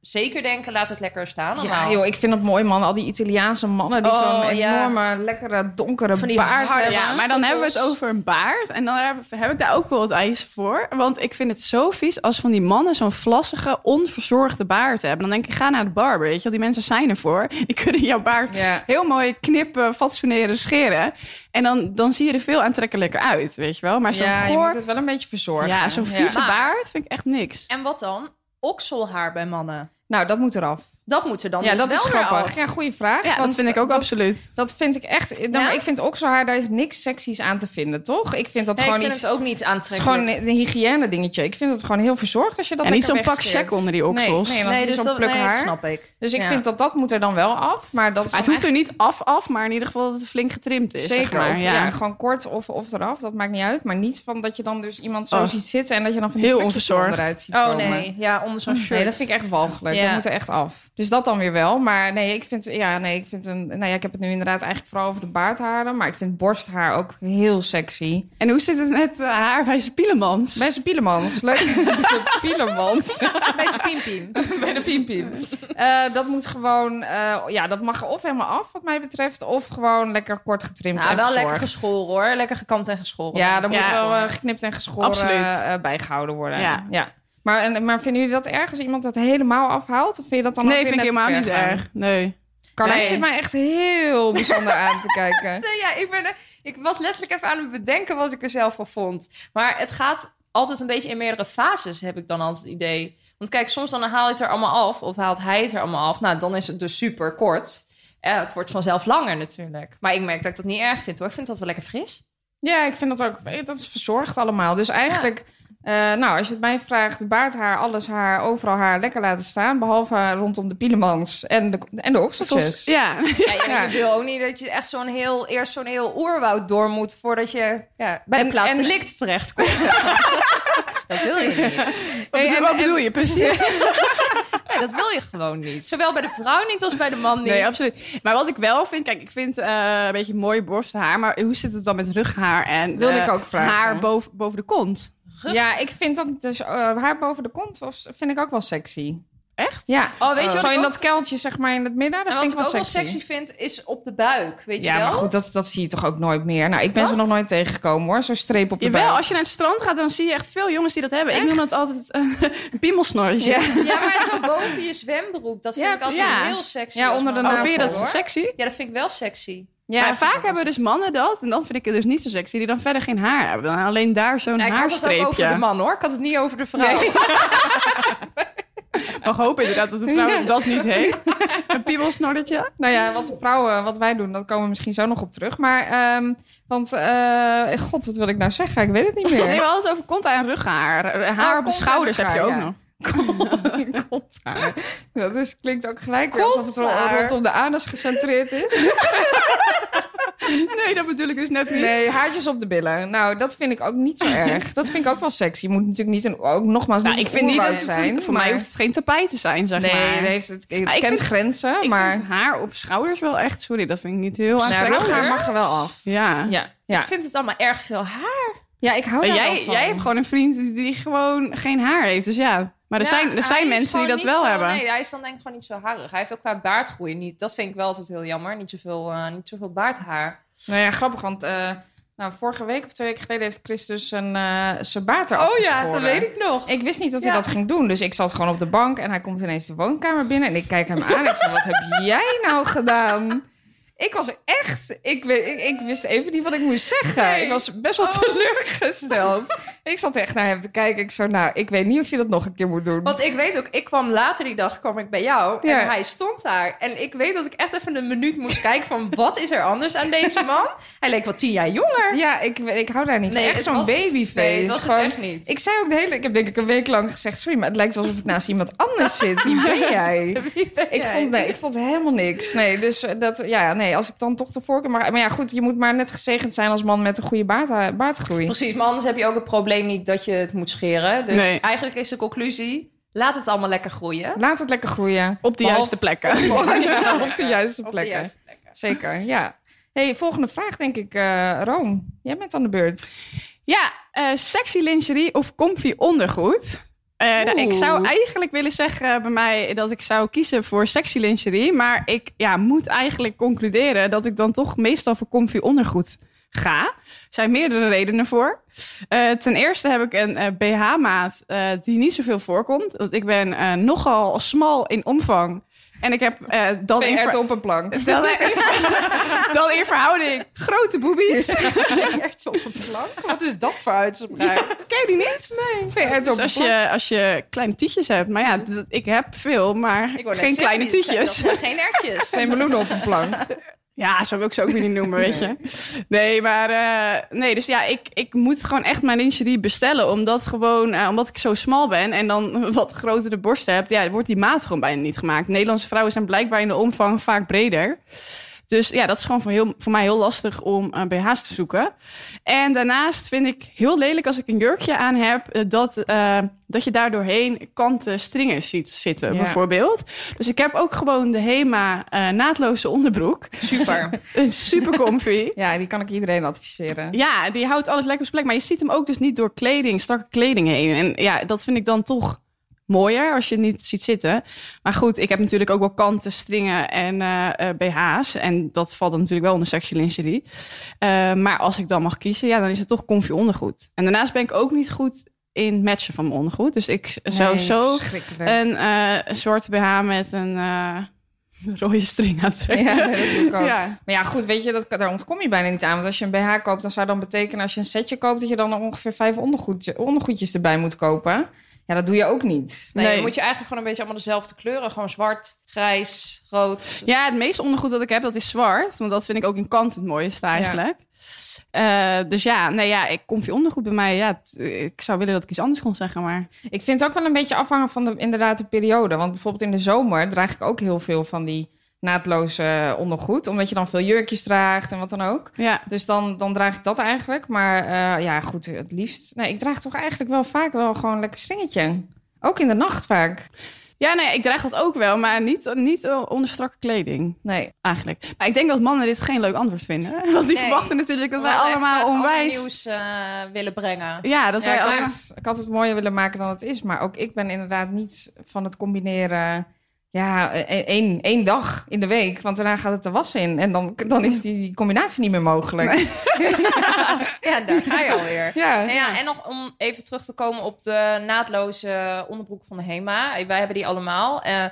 zeker denken, laat het lekker staan. Ja, normaal. joh, ik vind het mooi, man. Al die Italiaanse mannen die Oh, zo'n ja. enorme, lekkere, donkere Van die baard harde- hebben. Ja, maar dan hebben we het over een baard. En dan heb, heb ik daar ook wel wat eisen voor. Want ik vind het zo vies als van die mannen zo'n vlassige, onverzorgde baard hebben. Dan denk ik, ga naar de barber, weet je wel. Die mensen zijn ervoor. [laughs] Die kunnen jouw baard Ja. heel mooi knippen, fatsoeneren, scheren. En dan, dan zie je er veel aantrekkelijker uit, weet je wel. Maar zo'n Ja, je goor- moet het wel een beetje verzorgen. ja, zo'n vieze baard vind ik echt niks. En wat dan? Okselhaar bij mannen. Nou, dat moet eraf. Dat moet er dan ja, dus dat wel is grappig. Ja, goede vraag. Ja, dat vind ik ook dat- absoluut. Dat vind ik echt... Nou, Ja? ik vind okselhaar, daar is niks seksies aan te vinden, toch? Ik vind dat Nee, ik gewoon vind iets... het ook niet Het is aantrekkelijk. gewoon een, een hygiëne dingetje. Ik vind het gewoon heel verzorgd als je dat En niet zo'n pak check onder die oksels. Nee, nee, dan nee, dus zo'n dat, pluk nee, dat snap ik. Dus ik Ja. vind dat dat moet er dan wel af. Maar dat is Maar het hoeft er niet af, af, maar in ieder geval dat het flink getrimd is. Zeker, zeg maar. of, ja. ja. gewoon kort of, of eraf, dat maakt niet uit. Maar niet van dat je dan dus iemand zo Oh. ziet zitten... en dat je dan van Heel onverzorgd. onderuit ziet Oh nee, ja, onder zo'n shirt. Nee, dat vind ik echt walgelijk. Dat moet er echt af. Dus dat dan weer wel. Maar nee, ik vind, ja, nee, ik vind een. Nou ja, ik heb het nu inderdaad eigenlijk vooral over de baardharen. Maar ik vind borsthaar ook heel sexy. En hoe zit het met eh, haar bij zijn pielemans? Bij zijn pielemans. Leuk. [laughs] Pielemans. Bij zijn piempiem. [laughs] Bij de piempiem. Eh, dat moet gewoon. eh, ja, dat mag of helemaal af, wat mij betreft. Of gewoon lekker kort getrimd. Ja, en wel lekker geschoren hoor. Lekker gekamd en geschoren. Ja, dan Ja. moet wel geknipt en geschoren eh, bijgehouden worden. Ja. ja. Maar, en, maar vinden jullie dat erg als iemand dat helemaal afhaalt? Of vind je dat dan ook nee, weer vind ik helemaal niet gaan? erg. Nee. Carlijn Nee. zit mij echt heel bijzonder aan te kijken. [laughs] Nee, ja, ik, ben, ik was letterlijk even aan het bedenken wat ik er zelf van vond. Maar het gaat altijd een beetje in meerdere fases, heb ik dan altijd het idee. Want kijk, soms dan haal je het er allemaal af, of haalt hij het er allemaal af. Nou, dan is het dus super kort. Ja, het wordt vanzelf langer natuurlijk. Maar ik merk dat ik dat niet erg vind hoor. Ik vind dat wel lekker fris. Ja, ik vind dat ook. Dat is verzorgd allemaal. Dus eigenlijk Eh, nou, als je het mij vraagt, baardhaar, alles haar, overal haar lekker laten staan. Behalve rondom de pielemans en de, en de okseltjes. Ja, Ja, je wil ook niet dat je echt zo'n heel, eerst zo'n heel oerwoud door moet voordat je ja, bij de En- plaats en- delict terechtkomt. zeg [laughs] maar. dat wil je niet. wat, Hey, bedoel, en- wat bedoel je precies? [laughs] Ja, dat wil je gewoon niet. Zowel bij de vrouw niet als bij de man niet. Nee, absoluut. Maar wat ik wel vind, kijk, ik vind eh, een beetje mooi borsthaar, maar hoe zit het dan met rughaar en Wilde eh, ik ook vragen. haar boven, boven de kont? Ja, ik vind dat dus eh, haar boven de kont of, vind ik ook wel sexy. Echt? Ja. Oh, weet je wat Zo ik in ook- dat kuiltje, zeg maar, in het midden. Dat En vind wat ik ik wel ook wel sexy. sexy vind, is op de buik. Weet Ja, je wel? maar goed, dat, dat zie je toch ook nooit meer. Nou, ik ben ze Wat? nog nooit tegengekomen hoor. Zo'n streep op de Jawel, buik. als je naar het strand gaat, dan zie je echt veel jongens die dat hebben. Ik noem dat altijd eh, [laughs] een piemelsnorretje. Ja. [laughs] Ja, maar zo boven je zwembroek. Dat vind Ja, ik altijd ja. heel sexy. Ja, onder de man. Oh, navel, vind je dat hoor. sexy? Ja, dat vind ik wel sexy. Ja, maar vaak hebben dus mannen dat. En dan vind ik het dus niet zo sexy. Die dan verder geen haar hebben. Dan alleen daar zo'n Ja, ik had het ook haarstreepje. over de man hoor. Ik had het niet over de vrouw. [laughs] mag hopen inderdaad dat een vrouw dat niet heeft. [laughs] Een piemelsnorretje. Nou ja, wat de vrouwen, wat wij doen, dat komen we misschien zo nog op terug. Maar, ehm, want, eh, god, wat wil ik nou zeggen? Ik weet het niet meer. Nee, we hadden het over kont en rughaar. Haar Oh, op de schouders heb je ook nog. [laughs] Konthaar. Dat is, klinkt ook gelijk weer alsof het rondom de anus gecentreerd is. [laughs] Nee, dat bedoel ik dus net niet. Nee, haartjes op de billen. Nou, dat vind ik ook niet zo [laughs] erg. Dat vind ik ook wel sexy. Je moet natuurlijk niet een, ook nogmaals Nou, niet ik vind niet dat oerwoud het, zijn. voor maar- mij hoeft het geen tapijt te zijn, zeg Nee, maar. het, heeft, het, het Maar ik kent vind- grenzen, ik maar... vind haar op schouders wel echt... Sorry, dat vind ik niet heel Nou, aantrekkelijk. rughaar mag er wel af. Ja. Ja, ja. Ik vind het allemaal erg veel haar. ja ik hou daar wel jij, van. jij hebt gewoon een vriend die gewoon geen haar heeft. Dus ja, maar er Ja, zijn, er zijn mensen die dat wel zo- hebben. Nee, hij is dan denk ik gewoon niet zo harig. Hij heeft ook qua baardgroei niet. Dat vind ik wel altijd heel jammer. Niet zoveel, eh niet zoveel baardhaar. Nou ja, grappig, want eh, nou, vorige week of twee weken geleden heeft Chris dus een, eh zijn baard eraf geschoren. ik nog. Ik wist niet dat hij Ja. dat ging doen. Dus ik zat gewoon op de bank en hij komt ineens de woonkamer binnen. En ik kijk hem aan. Ik zei, wat heb jij nou gedaan? Ik was echt... Ik, ik, ik wist even niet wat ik moest zeggen. Ik was best wel teleurgesteld. [laughs] Ik zat echt naar hem te kijken. Ik zo, nou, ik weet niet of je dat nog een keer moet doen. Want ik weet ook, ik kwam later die dag kwam ik bij jou Ja. en hij stond daar. En ik weet dat ik echt even een minuut moest kijken van [laughs] wat is er anders aan deze man? Hij leek wel tien jaar jonger. Ja, ik, ik hou daar niet van. Echt zo'n babyface. Nee, het was het echt niet. Ik zei ook de hele... Ik heb denk ik een week lang gezegd... Sorry, maar het lijkt alsof ik naast iemand anders zit. Wie [laughs] ben jij? Ik vond, nee, ik vond helemaal niks. Nee, dus eh, dat, ja, nee, als ik dan toch de voorkeur mag. Maar ja, goed, je moet maar net gezegend zijn als man met een goede baard, eh, baardgroei. Precies, maar anders heb je ook het probleem niet dat je het moet scheren. Dus Nee. eigenlijk is de conclusie, laat het allemaal lekker groeien. Laat het lekker groeien. Op de juiste plekken. [laughs] Op de juiste Op de plekken. juiste plekken. Zeker, ja. hey, volgende vraag denk ik, eh Room. Jij bent aan de beurt. Ja, eh, sexy lingerie of comfy ondergoed? Eh, nou, ik zou eigenlijk willen zeggen bij mij dat ik zou kiezen voor sexy lingerie. Maar ik ja, moet eigenlijk concluderen dat ik dan toch meestal voor comfy ondergoed ga. Er zijn meerdere redenen voor. Eh, ten eerste heb ik een eh, BH-maat die niet zoveel voorkomt. Want ik ben nogal smal in omvang. En ik heb eh, dan Twee in op een plank. [laughs] dan in, [laughs] dan in verhouding grote boobies. [laughs] Echt op een plank? Wat is dat voor uitspraak? Ken je die niet? Nee. Twee erwten Dus op een als plank. je, als je kleine tietjes hebt. Maar ja, ik heb veel, maar geen kleine tietjes. geen ertjes. Twee meloenen op een plank. Ja, zo wil ik ze ook weer niet noemen, weet je. Nee, maar... eh, nee, dus ja, ik, ik moet gewoon echt mijn lingerie bestellen. Omdat gewoon... eh, omdat ik zo smal ben en dan [laughs] wat grotere borsten heb... Ja, wordt die maat gewoon bijna niet gemaakt. Nederlandse vrouwen zijn blijkbaar in de omvang vaak breder. Dus ja, dat is gewoon voor, heel, voor mij heel lastig om eh, BH's te zoeken. En daarnaast vind ik heel lelijk als ik een jurkje aan heb... eh, dat, eh, dat je daar doorheen kanten stringers ziet zitten, Ja. bijvoorbeeld. Dus ik heb ook gewoon de HEMA naadloze onderbroek. Super. [laughs] Super comfy. Ja, die kan ik iedereen adviseren. Ja, die houdt alles lekker op zijn plek. Maar je ziet hem ook dus niet door kleding, strakke kleding heen. En ja, dat vind ik dan toch mooier als je het niet ziet zitten. Maar goed, ik heb natuurlijk ook wel kanten, stringen en eh, eh, BH's. En dat valt dan natuurlijk wel onder sexy lingerie. Eh, maar als ik dan mag kiezen, ja, dan is het toch comfy ondergoed. En daarnaast ben ik ook niet goed in matchen van mijn ondergoed. Dus ik zou Nee, zo een zwarte BH met een [laughs] rode string aantrekken. Ja, nee, dat doe ik ook. [laughs] Ja. Maar ja, goed, weet je, dat, daar ontkom je bijna niet aan. Want als je een BH koopt, dan zou dan betekenen... als je een setje koopt, dat je dan ongeveer vijf ondergoedje, ondergoedjes erbij moet kopen. Ja, dat doe je ook niet. Nee, Nee. dan moet je eigenlijk gewoon een beetje allemaal dezelfde kleuren. Gewoon zwart, grijs, rood. Ja, het meeste ondergoed dat ik heb, dat is zwart. Want dat vind ik ook in kant het mooiste eigenlijk. Eh, dus ja, nee, ja, ik comfy ondergoed bij mij. Ja, ik zou willen dat ik iets anders kon zeggen, maar... Ik vind het ook wel een beetje afhangen van de, inderdaad de periode. Want bijvoorbeeld in de zomer draag ik ook heel veel van die naadloze ondergoed. Omdat je dan veel jurkjes draagt en wat dan ook. Ja, Dus dan, dan draag ik dat eigenlijk. Maar eh, ja, goed, het liefst... Nee, ik draag toch eigenlijk wel vaak wel gewoon een lekker stringetje. Ook in de nacht vaak. ja nee, ik draag dat ook wel, maar niet, niet eh, onder strakke kleding. Nee. Eigenlijk. Maar ik denk dat mannen dit geen leuk antwoord vinden. [laughs] Want die Nee. verwachten natuurlijk dat wij allemaal onwijs... nieuws eh, willen brengen. Ja, dat Ja, wij ik, allemaal... ik had het mooier willen maken dan het is. Maar ook ik ben inderdaad niet van het combineren... Ja, e- één, één dag in de week. Want daarna gaat het de was in. En dan, dan is die, die combinatie niet meer mogelijk. [laughs] Ja, daar ga je alweer. Ja. En, ja, en nog om even terug te komen op de naadloze onderbroek van de HEMA. Wij hebben die allemaal. Eh,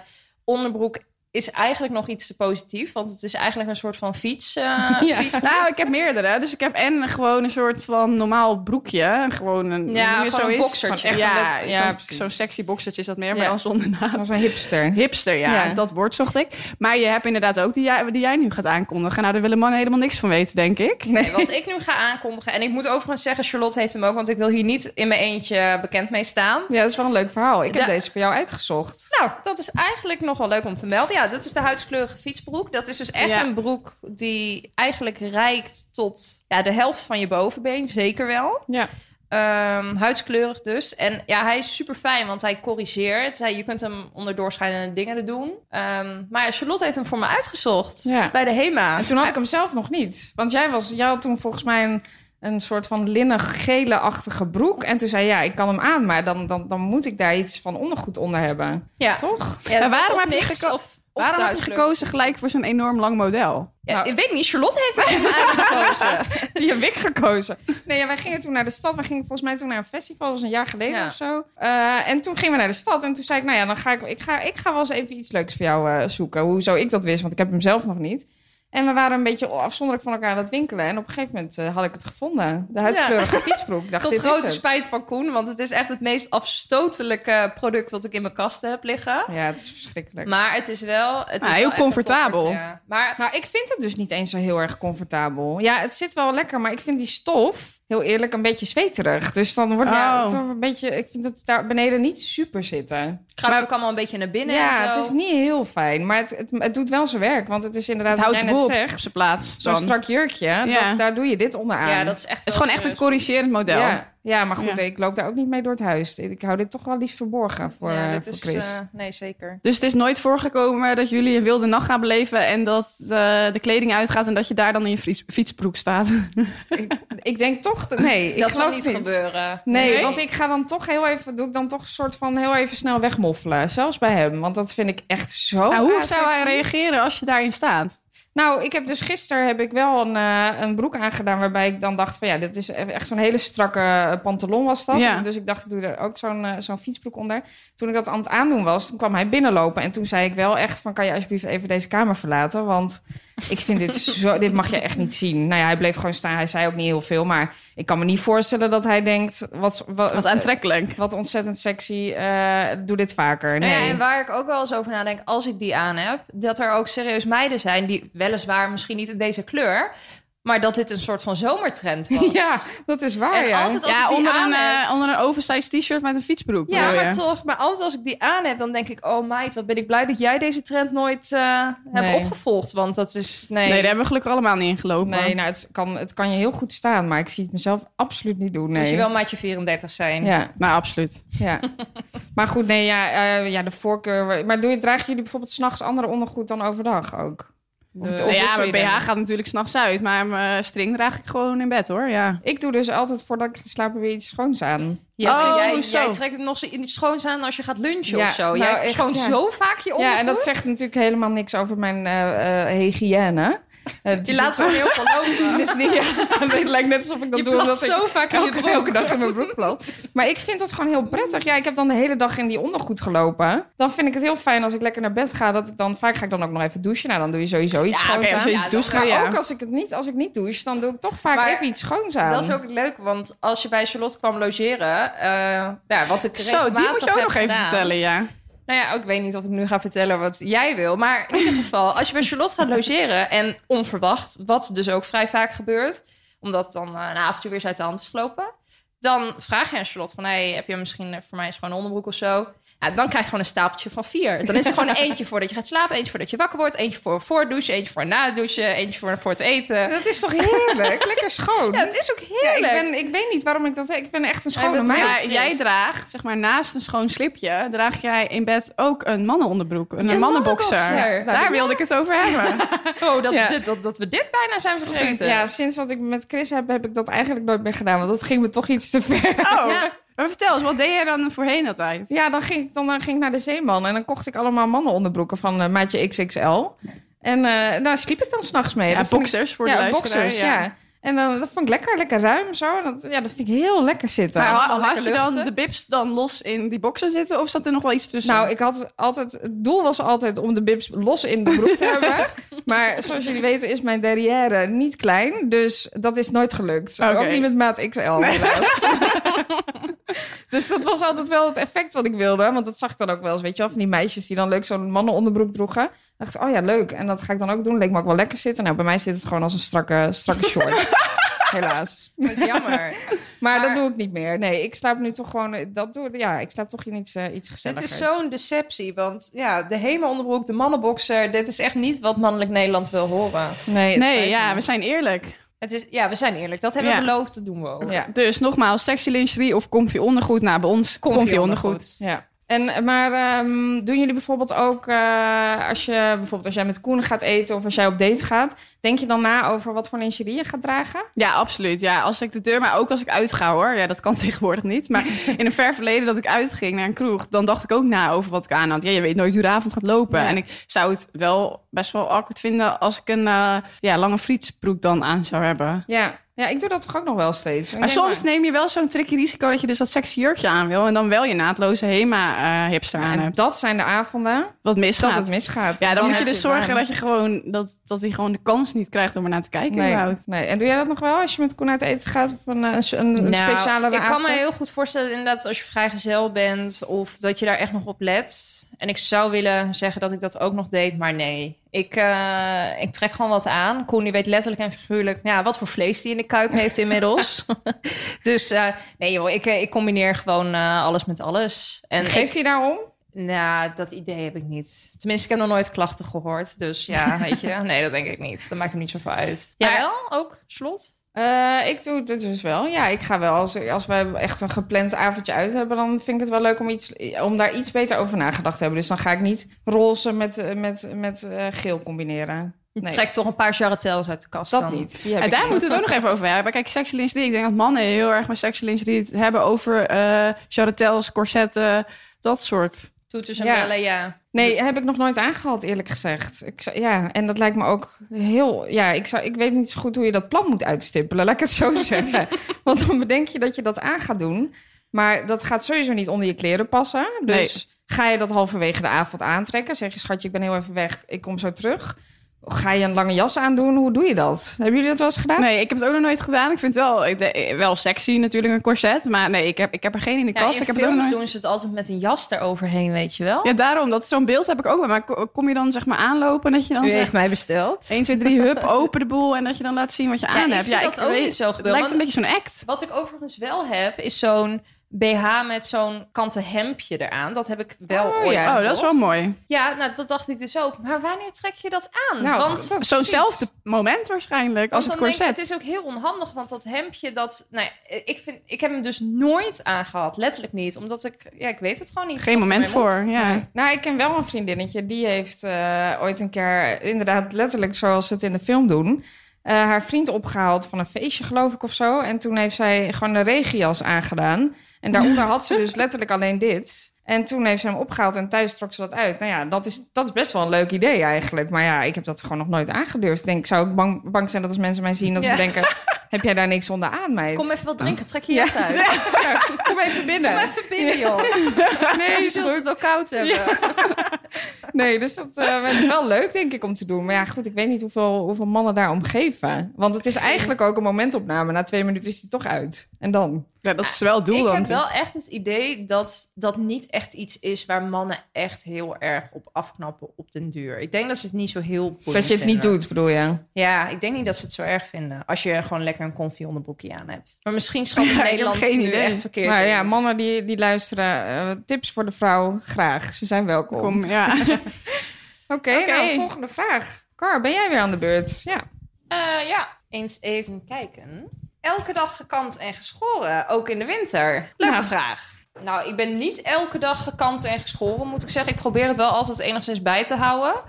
onderbroek is eigenlijk nog iets te positief. Want het is eigenlijk een soort van fiets. eh [laughs] Ja. fietsbroek. Nou, ik heb meerdere. Dus ik heb en gewoon een soort van normaal broekje. Gewoon een, Ja, gewoon een boxertje. Echt ja, zo'n- zo'n sexy boxertje is dat meer, maar Ja. dan zonder naad. Dat is een hipster. Hipster, ja. Ja. Dat woord zocht ik. Maar je hebt inderdaad ook die jij, die jij nu gaat aankondigen. Nou, daar willen mannen helemaal niks van weten, denk ik. Nee, wat ik nu ga aankondigen. En ik moet overigens zeggen, Charlotte heeft hem ook. Want ik wil hier niet in mijn eentje bekend mee staan. Ja, dat is wel een leuk verhaal. Ik heb Ja. deze voor jou uitgezocht. Nou, dat is eigenlijk nog wel leuk om te melden. Ja, dat is de huidskleurige fietsbroek. Dat is dus echt Ja. een broek die eigenlijk reikt tot ja, de helft van je bovenbeen. Zeker wel. Ja. Ehm, huidskleurig dus. En ja, hij is super fijn, want hij corrigeert. Hij, je kunt hem onder doorschijnende dingen doen. Ehm, maar Charlotte heeft hem voor me uitgezocht. Ja. Bij de HEMA. En toen had ik hem zelf nog niet. Want jij, was, jij had toen volgens mij een, een soort van linnen gele-achtige broek. En toen zei ja, ik kan hem aan, maar dan, dan, dan moet ik daar iets van ondergoed onder hebben. Ja. Toch? Ja, Maar waarom heb je niks, of Waarom heb je gekozen gelijk voor zo'n enorm lang model? Ja, Nou- ik weet niet, Charlotte heeft hem [laughs] uitgekozen. Die heb ik gekozen. Nee, ja, wij gingen toen naar de stad. We gingen volgens mij toen naar een festival, dat was een jaar geleden Ja. of zo. Eh, en toen gingen we naar de stad. En toen zei ik, nou ja, dan ga ik, ik, ga, ik ga wel eens even iets leuks voor jou eh, zoeken. Hoezo ik dat wist, want ik heb hem zelf nog niet. En we waren een beetje afzonderlijk van elkaar aan het winkelen. En op een gegeven moment eh, had ik het gevonden. De huidskleurige fietsbroek. Ik dacht, Tot dit is grote het. spijt van Koen, want het is echt het meest afstotelijke product wat ik in mijn kast heb liggen. Ja, het is verschrikkelijk. Maar het is wel. Het Nou, is heel wel echt een comfortabel. topper, ja. Maar Nou, ik vind het dus niet eens zo heel erg comfortabel. Ja, het zit wel lekker, maar ik vind die stof, heel eerlijk, een beetje zweterig. Dus dan wordt Oh. het toch een beetje... Ik vind het daar beneden niet super zitten. het kruipt ook allemaal een beetje naar binnen. ja, en zo. het is niet heel fijn, maar het, het, het doet wel zijn werk. Want het is inderdaad, Het houdt de boel op zijn plaats. zo'n strak jurkje, Ja. dat, daar doe je dit onderaan. Ja, dat is echt. Het is gewoon echt een corrigerend model. Ja, ja, maar goed, Ja. ik loop daar ook niet mee door het huis. Ik hou dit toch wel liefst verborgen voor, ja, dit voor is, Chris. eh, nee, zeker. Dus het is nooit voorgekomen dat jullie een wilde nacht gaan beleven... en dat eh, de kleding uitgaat en dat je daar dan in je fiets- fietsbroek staat. [laughs] ik, ik denk toch, dat- nee, ik dat zal geloof niet het gebeuren. Nee, want ik ga dan toch heel even, doe ik dan toch een soort van heel even snel wegmoffelen. Zelfs bij hem, want dat vind ik echt zo. Nou, hoe zou hij reageren als je daarin staat? Nou, ik heb dus gisteren heb ik wel een, eh, een broek aangedaan waarbij ik dan dacht van ja, dit is echt zo'n hele strakke eh, pantalon was dat. Ja. Dus ik dacht, ik doe er ook zo'n eh, zo'n fietsbroek onder. Toen ik dat aan het aandoen was, toen kwam hij binnenlopen en toen zei ik wel echt van kan je alsjeblieft even deze kamer verlaten, want [laughs] ik vind dit zo, dit mag je echt niet zien. Nou ja, hij bleef gewoon staan. Hij zei ook niet heel veel, maar ik kan me niet voorstellen dat hij denkt wat wat, Wat aantrekkelijk. wat ontzettend sexy. eh, doe dit vaker. Nou Nee. ja, en waar ik ook wel eens over nadenk, als ik die aan heb, dat er ook serieus meiden zijn die weliswaar misschien niet in deze kleur, maar dat dit een soort van zomertrend [laughs] was. Ja, dat is waar. En ja. altijd als ik die onder aan een, heb- eh, onder een oversized t-shirt met een fietsbroek. Ja, maar je? toch. Maar altijd als ik die aan heb, dan denk ik... oh meid, wat ben ik blij dat jij deze trend nooit eh hebt Nee. opgevolgd. Want dat is... Nee, Nee, daar hebben we gelukkig allemaal niet in gelopen. Nee, nou, het kan, het kan je heel goed staan, maar ik zie het mezelf absoluut niet doen. Nee. moet je wel maatje 34 zijn. Ja, Nou, absoluut. ja. [laughs] maar goed, nee, ja, eh, ja, de voorkeur. Maar doe je, dragen jullie bijvoorbeeld s'nachts andere ondergoed dan overdag ook? Of, Eh, of ja, mijn BH dan? gaat natuurlijk s'nachts uit, maar mijn string draag ik gewoon in bed hoor. Ja. Ik doe dus altijd voordat ik ga slapen weer iets schoons aan. Ja, Oh, jij, zo. jij trekt het nog zo in het schoons aan als je gaat lunchen Ja, of zo. nou, jij gewoon ja. zo vaak je ondergoed. Ja, en dat zegt natuurlijk helemaal niks over mijn eh, eh, hygiëne. Eh, is laat zo heel veel [laughs] lopen. Niet, [laughs] ja, het lijkt net alsof ik dat Je doe. Omdat ik zo vaak in je elke, broek. elke dag in mijn broek plat. Maar ik vind dat gewoon heel prettig. Ja, ik heb dan de hele dag in die ondergoed gelopen. Dan vind ik het heel fijn als ik lekker naar bed ga. Dat ik dan, vaak ga ik dan ook nog even douchen. Nou, dan doe je sowieso iets Ja, schoons je aan. iets Ja, doucht, dan- Maar ja. ook als ik het niet, als ik niet douche, dan doe ik toch vaak Maar even iets schoons aan. Dat is ook leuk, want als je bij Charlotte kwam logeren... eh, ja, wat ik Zo, die moet je ook nog even vertellen, ja. Nou ja, ik weet niet of ik nu ga vertellen wat jij wil. Maar in ieder geval, als je bij Charlotte gaat logeren... en onverwacht, wat dus ook vrij vaak gebeurt... omdat dan uh, een avondje weer eens uit de hand is gelopen... dan vraag je aan Charlotte van... Hey, heb je misschien voor mij een schone onderbroek of zo? Dan krijg je gewoon een stapeltje van vier. Dan is het gewoon [laughs] eentje voordat je gaat slapen... eentje voordat je wakker wordt... eentje voor voor douchen, eentje voor na douchen... eentje voor, voor het eten. Dat is toch heerlijk? lekker schoon. [laughs] Ja, het is ook Ja, heerlijk. ik, ben, ik weet niet waarom ik dat... Ik ben echt een schone meid. Ja, Maar jij draagt, zeg maar, naast een schoon slipje... draag jij in bed ook een mannenonderbroek. Een Ja, mannenboxer. mannenboxer. Nou, Daar wilde ik het over hebben. [laughs] Oh, dat, dit, dat, dat we dit bijna zijn vergeten. Ja, sinds dat ik met Chris heb, heb ik dat eigenlijk nooit meer gedaan. Want dat ging me toch iets te ver. Oh. Maar vertel eens, wat deed jij dan voorheen altijd? Ja, dan ging, ik, dan, dan ging ik naar de Zeeman en dan kocht ik allemaal mannenonderbroeken van eh, maatje XXL. En eh, daar sliep ik dan s'nachts mee. Ja, Dat vond ik- boxers voor ja, de luisteraar. boxers, ja. En dan, dat vond ik lekker, lekker ruim zo. Dat, ja, dat vind ik heel lekker zitten. Maar had, je dan de bibs dan los in die boxer zitten? Of zat er nog wel iets tussen? Nou, ik had altijd... Het doel was altijd om de bibs los in de broek te [laughs] hebben. Maar zoals jullie weten is mijn derrière niet klein. Dus dat is nooit gelukt. Ook niet met maat XL, [laughs] [laughs] dus dat was altijd wel het effect wat ik wilde. Want dat zag ik dan ook wel eens, weet je wel. Van die meisjes die dan leuk zo'n mannenonderbroek droegen. Dan dacht ik, oh ja, leuk. En dat ga ik dan ook doen. Leek me ook wel lekker zitten. Nou, bij mij zit het gewoon als een strakke, strakke short. [laughs] Helaas. Wat jammer. Maar, dat doe ik niet meer. Nee, ik slaap nu toch gewoon... Dat doe, ja, ik slaap toch in iets, uh, iets Het gezelligers. is zo'n deceptie, want ja, de hemelonderbroek, de mannenboxer, dit is echt niet wat mannelijk Nederland wil horen. Nee, het nee, ja, me. we zijn eerlijk. Het is, ja, we zijn eerlijk. Dat hebben we Ja. beloofd, dat doen we ook. Ja. Dus nogmaals, sexy lingerie of comfy ondergoed. Nou, bij ons comfy, ondergoed. Ja. En, maar ehm, doen jullie bijvoorbeeld ook, eh, als je bijvoorbeeld als jij met Koen gaat eten of als jij op date gaat, denk je dan na over wat voor lingerie je gaat dragen? Ja, absoluut. Ja, als ik de deur, maar ook als ik uitga hoor. Ja, dat kan [laughs] tegenwoordig niet. Maar in een ver verleden dat ik uitging naar een kroeg, dan dacht ik ook na over wat ik aan had. Ja, je weet nooit hoe de avond gaat lopen. Ja. En ik zou het wel best wel awkward vinden als ik een eh, ja, lange frietsbroek dan aan zou hebben. Ja. Ja, ik doe dat toch ook nog wel steeds. Maar soms neem je wel zo'n tricky risico dat je dus dat sexy jurkje aan wil. En dan wel je naadloze HEMA eh hipster aan en hebt. dat zijn de avonden Wat misgaat. dat het misgaat. ja, dan, moet je dus zorgen aan. dat je gewoon dat, dat hij gewoon de kans niet krijgt om er naar te kijken. Nee, überhaupt. nee. En doe jij dat nog wel als je met Koen uit eten gaat? Of een, een, een, een Nou, speciale Ik kan me heel goed voorstellen inderdaad als je vrijgezel bent of dat je daar echt nog op let. En ik zou willen zeggen dat ik dat ook nog deed, maar nee. Ik, eh, ik trek gewoon wat aan. Koen die weet letterlijk en figuurlijk ja, wat voor vlees die in de kuip heeft inmiddels. [laughs] dus eh, nee joh, ik, eh, ik combineer gewoon alles met alles. En Geeft hij daarom? Nou, dat idee heb ik niet. Tenminste, ik heb nog nooit klachten gehoord. Dus ja, [laughs] weet je. Nee, dat denk ik niet. Dat maakt hem niet zoveel uit. Jij wel? Ook? Slot? Eh, ik doe het dus wel. Ja, ik ga wel. Als, als we echt een gepland avondje uit hebben, dan vind ik het wel leuk om, iets, om daar iets beter over nagedacht te hebben. Dus dan ga ik niet roze met, eh, met, met eh, geel combineren. Nee, trekt toch een paar charretels uit de kast dat dan. niet. En daar moeten we het ook nog even over hebben. Kijk, sexy lingerie. Ik denk dat mannen heel erg met sexy lingerie het hebben over eh charretels, corsetten, dat soort. Toeters en Ja. bellen, ja. Nee, heb ik nog nooit aangehad, eerlijk gezegd. Ik, ja, en dat lijkt me ook heel... Ja, ik, zou, ik weet niet zo goed hoe je dat plan moet uitstippelen, laat ik het zo [laughs] zeggen. Want dan bedenk je dat je dat aan gaat doen. Maar dat gaat sowieso niet onder je kleren passen. Dus ga je dat halverwege de avond aantrekken? Zeg je, schatje, ik ben heel even weg, ik kom zo terug. Ga je een lange jas aandoen? Hoe doe je dat? Hebben jullie dat wel eens gedaan? Nee, ik heb het ook nog nooit gedaan. Ik vind het wel, ik wel sexy natuurlijk, een corset. Maar nee, ik heb, ik heb er geen in de ja kast. in ik heb het ook doen ze het altijd met een jas eroverheen, weet je wel? Ja, daarom. Dat zo'n beeld heb ik ook wel. Maar ko- kom je dan zeg maar aanlopen en dat je dan U zegt... heeft mij besteld. 1, 2, 3, hup, [laughs] open de boel. En dat je dan laat zien wat je aan ik hebt. dat ik ook weet- niet zo Het lijkt een beetje zo'n act. Wat ik overigens wel heb, is zo'n BH met zo'n kanten hemdje eraan. Dat heb ik wel Oh, ooit ja. Oh, dat is wel mooi. Ja, nou, dat dacht ik dus ook. Maar wanneer trek je dat aan? Nou, want Zo'nzelfde moment waarschijnlijk als want het dan denk ik, corset. het is ook heel onhandig, want dat hemdje, dat... Nou, ja, ik, vind, ik heb hem dus nooit aangehad. Letterlijk niet. Omdat ik... Ja, ik weet het gewoon niet. Geen moment voor, ja. Nou, ik ken wel een vriendinnetje. Die heeft eh, ooit een keer, inderdaad letterlijk zoals ze het in de film doen... eh, haar vriend opgehaald van een feestje, geloof ik, of zo. En toen heeft zij gewoon een regenjas aangedaan. En daaronder had ze dus [laughs] letterlijk alleen dit. En toen heeft ze hem opgehaald en thuis trok ze dat uit. Nou ja, dat is, dat is best wel een leuk idee eigenlijk. Maar ja, ik heb dat gewoon nog nooit aangedurfd. Ik denk, zou ik bang, bang zijn dat als mensen mij zien... dat Ja. ze denken, heb jij daar niks onder aan, meid? Kom even wat drinken, trek je jas uit. [laughs] Kom even binnen. Kom even binnen, joh. Nee, Je zult het ook koud hebben. Nee, dus dat eh, is wel leuk, denk ik, om te doen. Maar ja, goed, ik weet niet hoeveel, hoeveel mannen daarom geven. Want het is eigenlijk ook een momentopname. Na twee minuten is die toch uit. En dan? Ja, dat is wel het doel ik dan. heb natuurlijk. wel echt het idee dat dat niet echt iets is waar mannen echt heel erg op afknappen op den duur. Ik denk dat ze het niet zo heel Dat je het niet vinden. doet, bedoel je? Ja, ik denk niet dat ze het zo erg vinden als je gewoon lekker een comfy onderbroekje aan hebt. Maar misschien [laughs] schat ik Ja, ik Nederland geen nu idee. echt verkeerd. Maar in. ja, mannen die, die luisteren, eh, tips voor de vrouw, graag. Ze zijn welkom. Kom, ja. [laughs] [laughs] Oké, Oké. nou, volgende vraag. Car, ben jij weer aan de beurt? Ja. Eh, ja, eens even kijken. Elke dag gekant en geschoren, ook in de winter. Leuke vraag. Nou, ik ben niet elke dag gekant en geschoren, moet ik zeggen. Ik probeer het wel altijd enigszins bij te houden.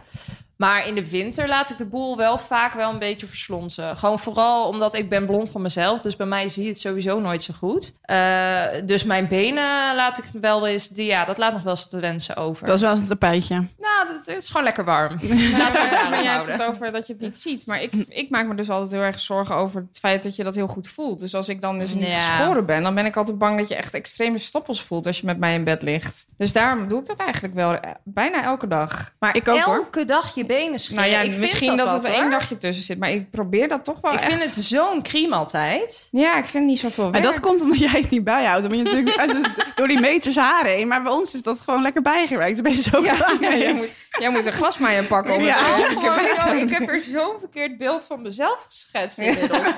Maar in de winter laat ik de boel wel vaak wel een beetje verslonsen. Gewoon vooral omdat ik ben blond van mezelf. Dus bij mij zie je het sowieso nooit zo goed. Eh, dus mijn benen laat ik wel eens... Die, ja, dat laat nog wel eens te wensen over. Dat is wel eens een tapijtje. Nou, dat, het is gewoon lekker warm. [laughs] Laten we maar jij hebt het over dat je het niet ziet. Maar ik, ik maak me dus altijd heel erg zorgen over het feit dat je dat heel goed voelt. Dus als ik dan dus niet Ja. geschoren ben, dan ben ik altijd bang dat je echt extreme stoppels voelt als je met mij in bed ligt. Dus daarom doe ik dat eigenlijk wel eh, bijna elke dag. Maar Ik ook, hoor. elke dag je benen scheren. Nou ja, Ik vind misschien dat, het één hoor. dagje tussen zit. Maar ik probeer dat toch wel Ik echt. vind het zo'n crime altijd. Ja, ik vind het niet zoveel Maar werk. dat komt omdat jij het niet bijhoudt. Omdat je natuurlijk [laughs] uit het- door die meters haar heen. Maar bij ons is dat gewoon lekker bijgewerkt. Dan ben je zo Ja, jij, moet, jij moet een glasmaaier pakken om Ja. het Oh, gewoon doen. ik heb er zo'n verkeerd beeld van mezelf geschetst inmiddels. [laughs]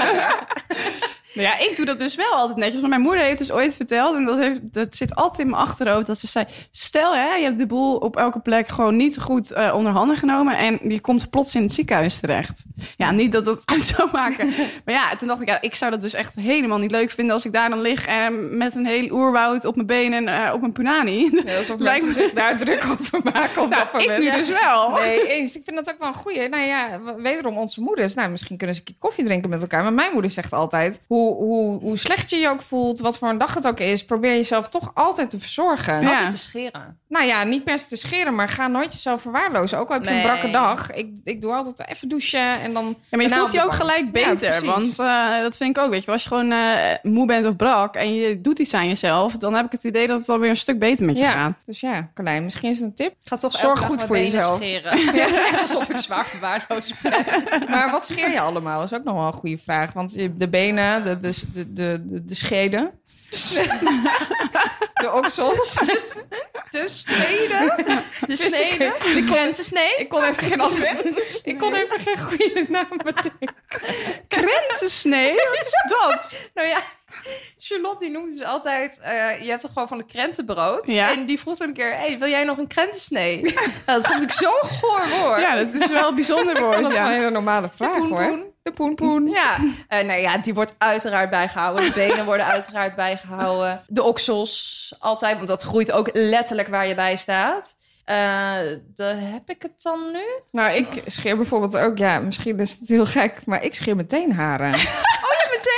Nou ja, ik doe dat dus wel altijd netjes. Want mijn moeder heeft dus ooit verteld, en dat, heeft, dat zit altijd in mijn achterhoofd, dat ze zei: Stel, hè, je hebt de boel op elke plek gewoon niet goed eh, onder handen genomen. En die komt plots in het ziekenhuis terecht. Ja, niet dat dat [laughs] uit zou maken. maar ja, toen dacht ik, ja, ik zou dat dus echt helemaal niet leuk vinden als ik daar dan lig en met een heel oerwoud op mijn benen en eh, op mijn punani. Ja, alsof [laughs] Lijkt mensen me- zich daar druk over maken op dat ik moment. nu dus wel. Nee, eens. Ik vind dat ook wel een goeie. Nou ja, wederom onze moeders. Nou, misschien kunnen ze een keer koffie drinken met elkaar. Maar mijn moeder zegt altijd... Hoe, hoe, hoe slecht je je ook voelt, wat voor een dag het ook is... probeer jezelf toch altijd te verzorgen. Ja. Altijd te scheren. Nou ja, niet per se te scheren, maar ga nooit jezelf verwaarlozen. Ook al heb je Nee. een brakke dag. Ik, ik doe altijd even douchen en dan... Ja, maar je voelt je ook gelijk Ja, beter. want eh, dat vind ik ook, weet je. Als je gewoon eh, moe bent of brak en je doet iets aan jezelf... dan heb ik het idee dat het alweer een stuk beter met je Ja, gaat. dus ja, Carlijn, misschien is het een tip. Ga toch Zorg goed voor jezelf. scheren. [laughs] [laughs] Echt alsof ik zwaar verwaarloosd ben. Maar wat scheer je allemaal? Dat is ook nog wel een goede vraag. Want je- de benen, de, de, de, de, de, de scheden... [laughs] de oksels. De snede. De snede. De krentensnee. Ik kon even geen andere... [laughs] Ik kon even geen goede naam bedenken. Krentensnee? Wat is dat? Nou ja, [laughs] Charlotte die noemt dus altijd... eh, je hebt toch gewoon van de krentenbrood? Ja. En die vroeg toen een keer... Hey, wil jij nog een krentensnee? [laughs] nou, dat vond ik zo'n goor woord. Ja, dat is wel een bijzonder [laughs] Dat woord. is wel een Ja. hele normale vraag, poen, hoor. poen. De poen poen. Ja, eh nou ja, die wordt uiteraard bijgehouden. De benen worden uiteraard bijgehouden. De oksels altijd, want dat groeit ook letterlijk waar je bij staat. Eh daar heb ik het dan nu? Nou, ik scheer bijvoorbeeld ook... Ja, misschien is het heel gek, maar ik scheer meteen haren.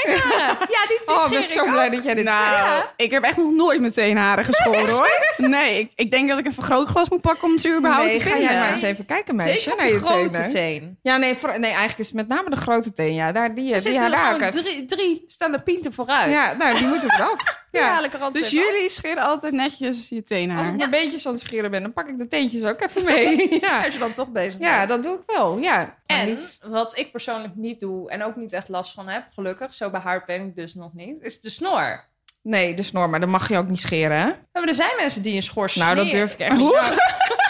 Meteen haren. Ja, die, die Oh, ik ben ik zo ook. blij dat jij dit zegt. Nou, ik heb echt nog nooit meteen haren geschoren, hoor. Nee, ik, ik denk dat ik een vergrootglas moet pakken om ze überhaupt Nee, te ga vinden. jij maar eens even kijken, meisje, Zeker naar je grote tenen. teen. Ja, nee, voor- nee, eigenlijk is het met name de grote teen. Ja, daar, die, Er die zitten er drie, drie staan de pinten vooruit. Ja, nou, die moeten eraf. [laughs] ja. Ja. Dus jullie scheren altijd netjes je tenen Als ik maar beetjes aan het scheren ben, dan pak ik de teentjes ook even mee. [laughs] [laughs] Ja, Als je dan toch bezig ja bent. dat doe ik wel. Ja. En niet... wat ik persoonlijk niet doe en ook niet echt last van heb, gelukkig, zo behaard ben ik dus nog niet, is de snor. Nee, de snor, maar dan mag je ook niet scheren, hè? Ja, Maar er zijn mensen die een schor Nou, dat sneren. durf ik echt niet. [laughs]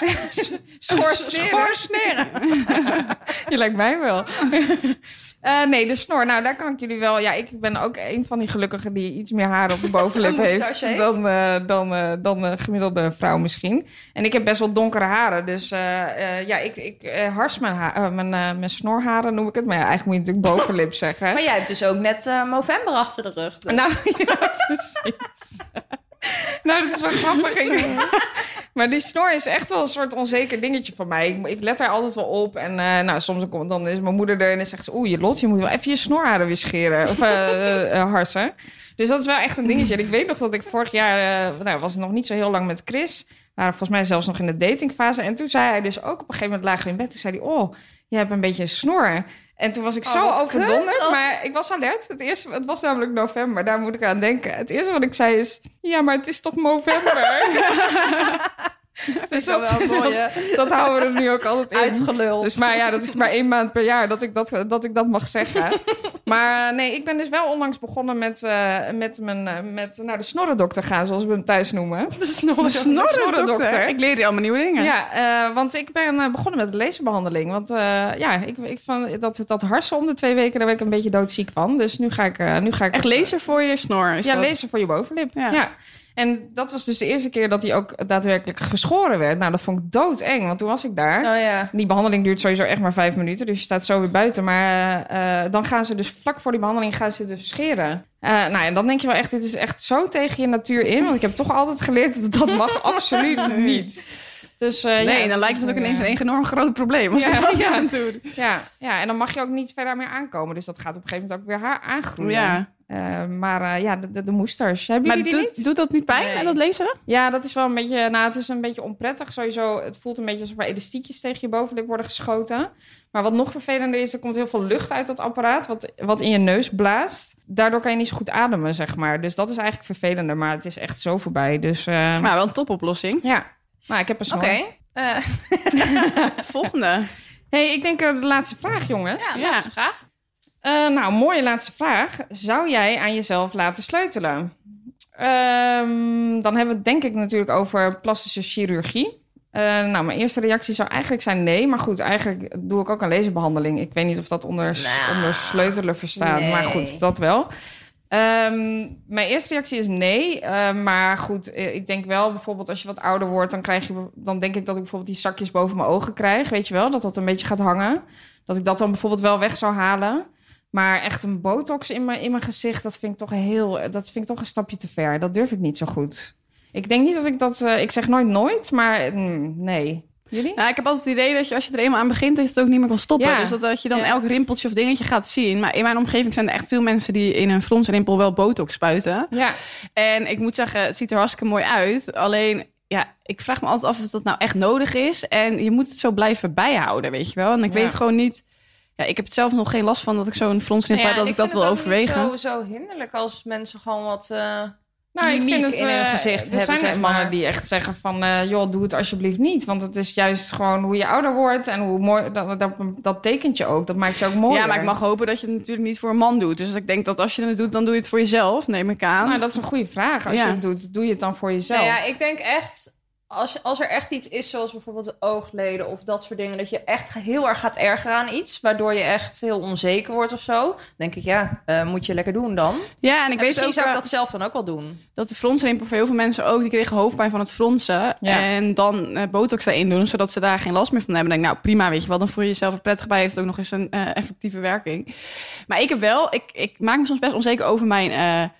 Schor Schor sneren. [laughs] Je lijkt mij wel. [laughs] Eh, nee, de snor. Nou, daar kan ik jullie wel... Ja, ik ben ook een van die gelukkigen die iets meer haar op de bovenlip [laughs] heeft... dan, eh, dan, eh, dan de gemiddelde vrouw misschien. En ik heb best wel donkere haren. Dus ja, ik, ik hars mijn, mijn, mijn snorharen, noem ik het. Maar ja, eigenlijk moet je natuurlijk bovenlip zeggen. Maar jij hebt dus ook net november achter de rug. dus. Nou, ja, precies. Nou, dat is wel grappig. Ik- [laughs] Maar die snor is echt wel een soort onzeker dingetje van mij. Ik, ik let daar altijd wel op. En eh, nou, soms komt, dan is mijn moeder er en dan zegt ze... Oeh, je lot, je moet wel even je snorharen weer scheren. Of eh, eh, harsen. Dus dat is wel echt een dingetje. En ik weet nog dat ik vorig jaar... nou, was nog niet zo heel lang met Chris. We waren volgens mij zelfs nog in de datingfase. En toen zei hij dus ook op een gegeven moment lagen we in bed. Toen zei hij... Oh, je hebt een beetje een snor. En toen was ik Oh, zo overdonderd. als- Maar ik was alert. Het, eerste, het was namelijk november. Daar moet ik aan denken. Het eerste wat ik zei is... Ja, maar het is toch november? [laughs] [laughs] dus dat, [laughs] dat, dat houden we er nu ook altijd in. Uitgeluld. Dus maar ja, dat is maar één maand per jaar dat ik dat, dat, ik dat mag zeggen. [laughs] maar eh, nee, ik ben dus wel onlangs begonnen met, eh, met, mijn, eh, met naar de snorrendokter gaan, zoals we hem thuis noemen. De snorrendokter. Ik leer hier allemaal nieuwe dingen. Ja, want ik ben begonnen met de laserbehandeling. Want ja, ik, ik van dat, dat harsen om de twee weken, daar ik een beetje doodziek van. Dus nu ga ik... nu ga ik Echt laser voor je snor. Is ja, dat? laser voor je bovenlip. Ja. Ja. En dat was dus de eerste keer dat hij ook daadwerkelijk geschoren werd. Nou, dat vond ik doodeng, want toen was ik daar. Oh ja. Die behandeling duurt sowieso echt maar vijf minuten. Dus je staat zo weer buiten. Maar eh, dan gaan ze dus vlak voor die behandeling gaan ze dus scheren. Eh, nou, en dan denk je wel echt, dit is echt zo tegen je natuur in. Want ik heb toch altijd geleerd dat dat mag [laughs] absoluut niet. Dus, eh, Nee, ja, dan lijkt het ook ineens een enorm groot probleem. Als Ja, ja. [laughs] aan. Ja, ja, en dan mag je ook niet verder meer aankomen. Dus dat gaat op een gegeven moment ook weer haar aangroeien. Ja. Eh, maar eh, ja, de, de, de moesters. Hebben Maar jullie die doet, niet? doet dat niet pijn, Nee. en dat laseren? Ja, dat is wel een beetje. Nou, het is een beetje onprettig sowieso. Het voelt een beetje alsof er elastiekjes tegen je bovenlip worden geschoten. Maar wat nog vervelender is, er komt heel veel lucht uit dat apparaat, wat, wat in je neus blaast. Daardoor kan je niet zo goed ademen, zeg maar. Dus dat is eigenlijk vervelender, maar het is echt zo voorbij. Dus Nou, wel een topoplossing. ja. Nou, ik heb een snor. Oké. Eh, [laughs] Volgende. hey, ik denk de laatste vraag, jongens. ja, Ja. laatste vraag. Eh, nou, mooie laatste vraag. Zou jij aan jezelf laten sleutelen? Ehm, dan hebben we het denk ik natuurlijk over plastische chirurgie. Eh, nou, mijn eerste reactie zou eigenlijk zijn nee. Maar goed, eigenlijk doe ik ook een laserbehandeling. Ik weet niet of dat onder, Nou, onder sleutelen verstaat. nee. Maar goed, dat wel. Ehm, mijn eerste reactie is nee. Eh, maar goed, ik denk wel bijvoorbeeld als je wat ouder wordt... Dan, krijg je, dan denk ik dat ik bijvoorbeeld die zakjes boven mijn ogen krijg. Weet je wel, dat dat een beetje gaat hangen. Dat ik dat dan bijvoorbeeld wel weg zou halen. Maar echt een botox in mijn, in mijn gezicht, dat vind ik toch heel, dat vind ik toch een stapje te ver. Dat durf ik niet zo goed. Ik denk niet dat ik dat, eh, ik zeg nooit nooit, maar mm, nee. Jullie? Nou, ik heb altijd het idee dat je als je er eenmaal aan begint, dat je het ook niet meer kan stoppen. Ja. Dus dat, dat je dan Ja. elk rimpeltje of dingetje gaat zien. Maar in mijn omgeving zijn er echt veel mensen die in een fronsrimpel wel botox spuiten. Ja, En ik moet zeggen, het ziet er hartstikke mooi uit. Alleen, ja, ik vraag me altijd af of dat nou echt nodig is. En je moet het zo blijven bijhouden, weet je wel. En ik Ja. weet gewoon niet... Ja, ik heb het zelf nog geen last van dat ik zo'n fronsrimpel heb, dat ik, dat wil overwegen. Het is zo, zo hinderlijk als mensen gewoon wat. eh, nou, ik vind het in hun eh, gezicht Er hebben, zijn zeg mannen maar. die echt zeggen van, eh, joh, doe het alsjeblieft niet, want het is juist gewoon hoe je ouder wordt en hoe mooi dat, dat, dat tekent je ook. Dat maakt je ook mooier. Ja, maar ik mag hopen dat je het natuurlijk niet voor een man doet. Dus ik denk dat als je het doet, dan doe je het voor jezelf, neem ik aan. Nou, dat is een goede vraag. Als Ja. je het doet, doe je het dan voor jezelf. Nou ja, ik denk echt. Als, als er echt iets is, zoals bijvoorbeeld de oogleden of dat soort dingen, dat je echt heel erg gaat ergeren aan iets, waardoor je echt heel onzeker wordt of zo, denk ik, ja, eh, moet je lekker doen dan. ja, en ik En weet misschien ook zou ik dat zelf dan ook wel doen. dat de fronsrimpel voor heel veel mensen ook, die kregen hoofdpijn van het fronsen. Ja. En dan eh, botox daarin doen, zodat ze daar geen last meer van hebben. Dan denk ik, nou prima, weet je wel, dan voel je jezelf er prettig bij. Heeft het ook nog eens een eh, effectieve werking. Maar ik heb wel, ik, ik maak me soms best onzeker over mijn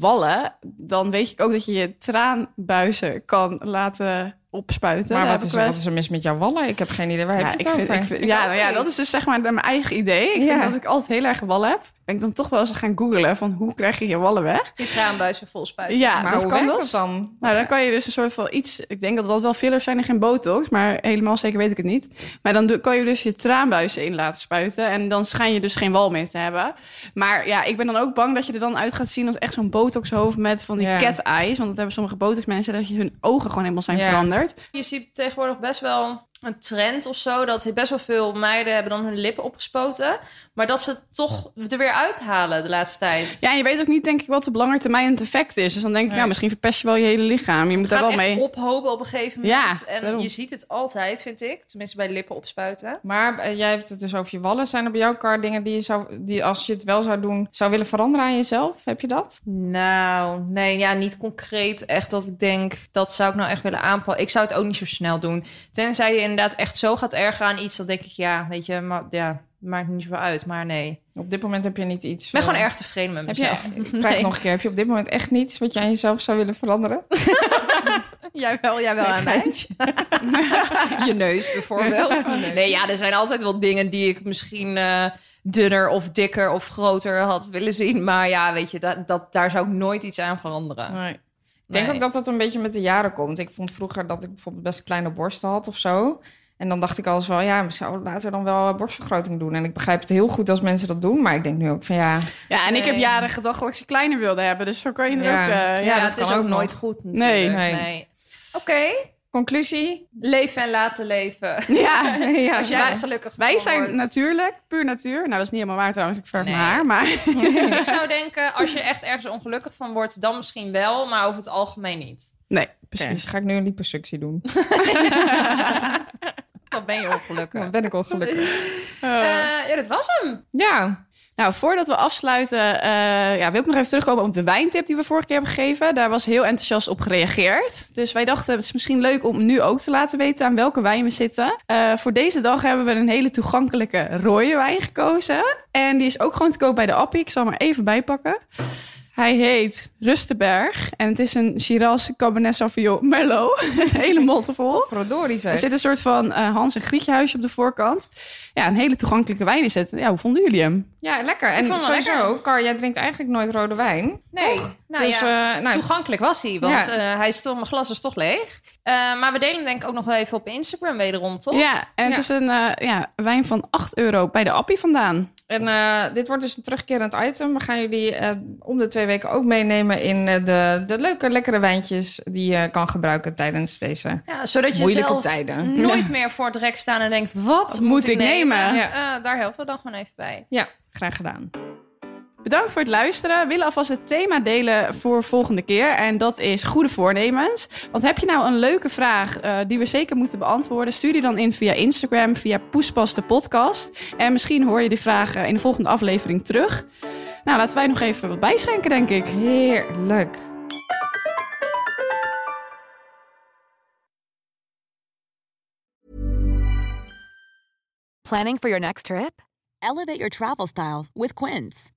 wallen. Dan weet ik ook dat je je traanbuizen kan laten opspuiten. maar wat is, ik wat is er mis met jouw wallen? Ik heb geen idee. Waar ja, heb je ik het vind, over? ik vind- Ik ja, nou ja, niet. dat is dus zeg maar mijn eigen idee. Ik Ja. vind dat ik altijd heel erg wallen heb. Ben ik dan toch wel eens gaan googlen van hoe krijg je je wallen weg? Die traanbuis weer vol spuiten. Ja, maar dat hoe kan werkt het dan? Nou, dan kan je dus een soort van iets... Ik denk dat dat wel fillers zijn en geen botox, maar helemaal zeker weet ik het niet. Maar dan doe- kan je dus je traanbuizen in laten spuiten en dan schijn je dus geen wal meer te hebben. Maar ja, ik ben dan ook bang dat je er dan uit gaat zien als echt zo'n botoxhoofd met van die cat eyes. Want dat hebben sommige botox mensen, dat je hun ogen gewoon helemaal zijn Ja. Je ziet tegenwoordig best wel een trend of zo. Dat best wel veel meiden hebben dan hun lippen opgespoten. Maar dat ze het toch er weer uithalen de laatste tijd. Ja, en je weet ook niet, denk ik, wat op lange termijn het effect is. Dus dan denk ik, Nee. nou, misschien verpest je wel je hele lichaam. Je moet het daar gaat wel echt mee... ophopen op een gegeven Ja, moment. en daarom. je ziet het altijd, vind ik. Tenminste bij lippen opspuiten. Maar eh, jij hebt het dus over je wallen. Zijn er bij jou, Kar, dingen die je zou, die als je het wel zou doen, zou willen veranderen aan jezelf? Heb je dat? Nou, nee, ja, niet concreet echt dat ik denk, dat zou ik nou echt willen aanpakken. Ik zou het ook niet zo snel doen. Tenzij je inderdaad echt zo gaat ergeren aan iets, dan denk ik, ja, weet je, maar ja, maakt niet zoveel uit. Maar nee, ik Op dit moment heb je niet iets. ben eh, gewoon erg tevreden met Heb je, mezelf. ik vraag Nee. nog een keer, heb je op dit moment echt niets wat je aan jezelf zou willen veranderen? [laughs] Jij wel, jij wel aan mij. [laughs] Je neus bijvoorbeeld. [laughs] Nee, ja, er zijn altijd wel dingen die ik misschien eh, dunner of dikker of groter had willen zien. Maar ja, weet je, dat, dat, daar zou ik nooit iets aan veranderen. Nee. Ik denk Nee. ook dat dat een beetje met de jaren komt. Ik vond vroeger dat ik bijvoorbeeld best kleine borsten had of zo. En dan dacht ik alles wel, ja, ik zou later dan wel borstvergroting doen. En ik begrijp het heel goed als mensen dat doen. Maar ik denk nu ook van ja, Ja, en ik heb jaren gedacht dat ik ze kleiner wilde hebben. Dus zo kan je er Ja. ook... eh, Ja, ja, het is kan ook ook nooit goed natuurlijk. Nee. Nee. nee. Oké, conclusie. leven en laten leven. [laughs] ja. [laughs] ja, Als jij wij- gelukkig Wij zijn wordt. natuurlijk puur natuur. Nou, dat is niet helemaal waar trouwens. Ik verf Nee. mijn haar, maar... [laughs] Ik zou denken, als je echt ergens ongelukkig van wordt, dan misschien wel, maar over het algemeen niet. Nee, Precies. precies. Ga ik nu een liposuctie doen? Dan ben je ongelukkig. Dan ben ik ongelukkig. [laughs] Eh, ja, dat was hem. Ja, Nou, voordat we afsluiten, eh, ja, wil ik nog even terugkomen op de wijntip die we vorige keer hebben gegeven. Daar was heel enthousiast op gereageerd. Dus wij dachten, het is misschien leuk om nu ook te laten weten aan welke wijn we zitten. Eh, voor deze dag hebben we een hele toegankelijke rode wijn gekozen. En die is ook gewoon te koop bij de Appie. Ik zal hem er even bijpakken. Hij heet Rustenberg en het is een Shiraz Cabernet Sauvignon Merlot. [laughs] een hele mond vol. verdorie Er zit een soort van eh, Hans en Grietje huisje op de voorkant. Ja, een hele toegankelijke wijn is het. Ja, hoe vonden jullie hem? Ja, lekker. Ik En sowieso, lekker. Kar, jij drinkt eigenlijk nooit rode wijn. Nee, nou dus ja, eh, nou, toegankelijk was hij, want Ja. eh, hij is toch, mijn glas is toch leeg. Eh, maar we delen hem denk ik ook nog wel even op Instagram wederom, toch? Ja, en het is een eh, ja, wijn van 8 euro bij de Appie vandaan. En eh, dit wordt dus een terugkerend item. We gaan jullie eh, om de twee weken ook meenemen in eh, de, de leuke, lekkere wijntjes die je kan gebruiken tijdens deze. Ja, zodat je Moeilijke zelf tijden. nooit meer voor het rek staan en denkt, wat, Wat moet, moet ik nemen? nemen? Ja. Daar helpen we dan gewoon even bij. Ja, graag gedaan. Bedankt voor het luisteren. We willen alvast het thema delen voor volgende keer. En dat is goede voornemens. Want heb je nou een leuke vraag eh, die we zeker moeten beantwoorden? Stuur die dan in via Instagram, via Poespas de podcast. En misschien hoor je die vragen in de volgende aflevering terug. Nou, laten wij nog even wat bijschenken, denk ik. Heerlijk. Planning for your next trip? Elevate your travel style with Quince.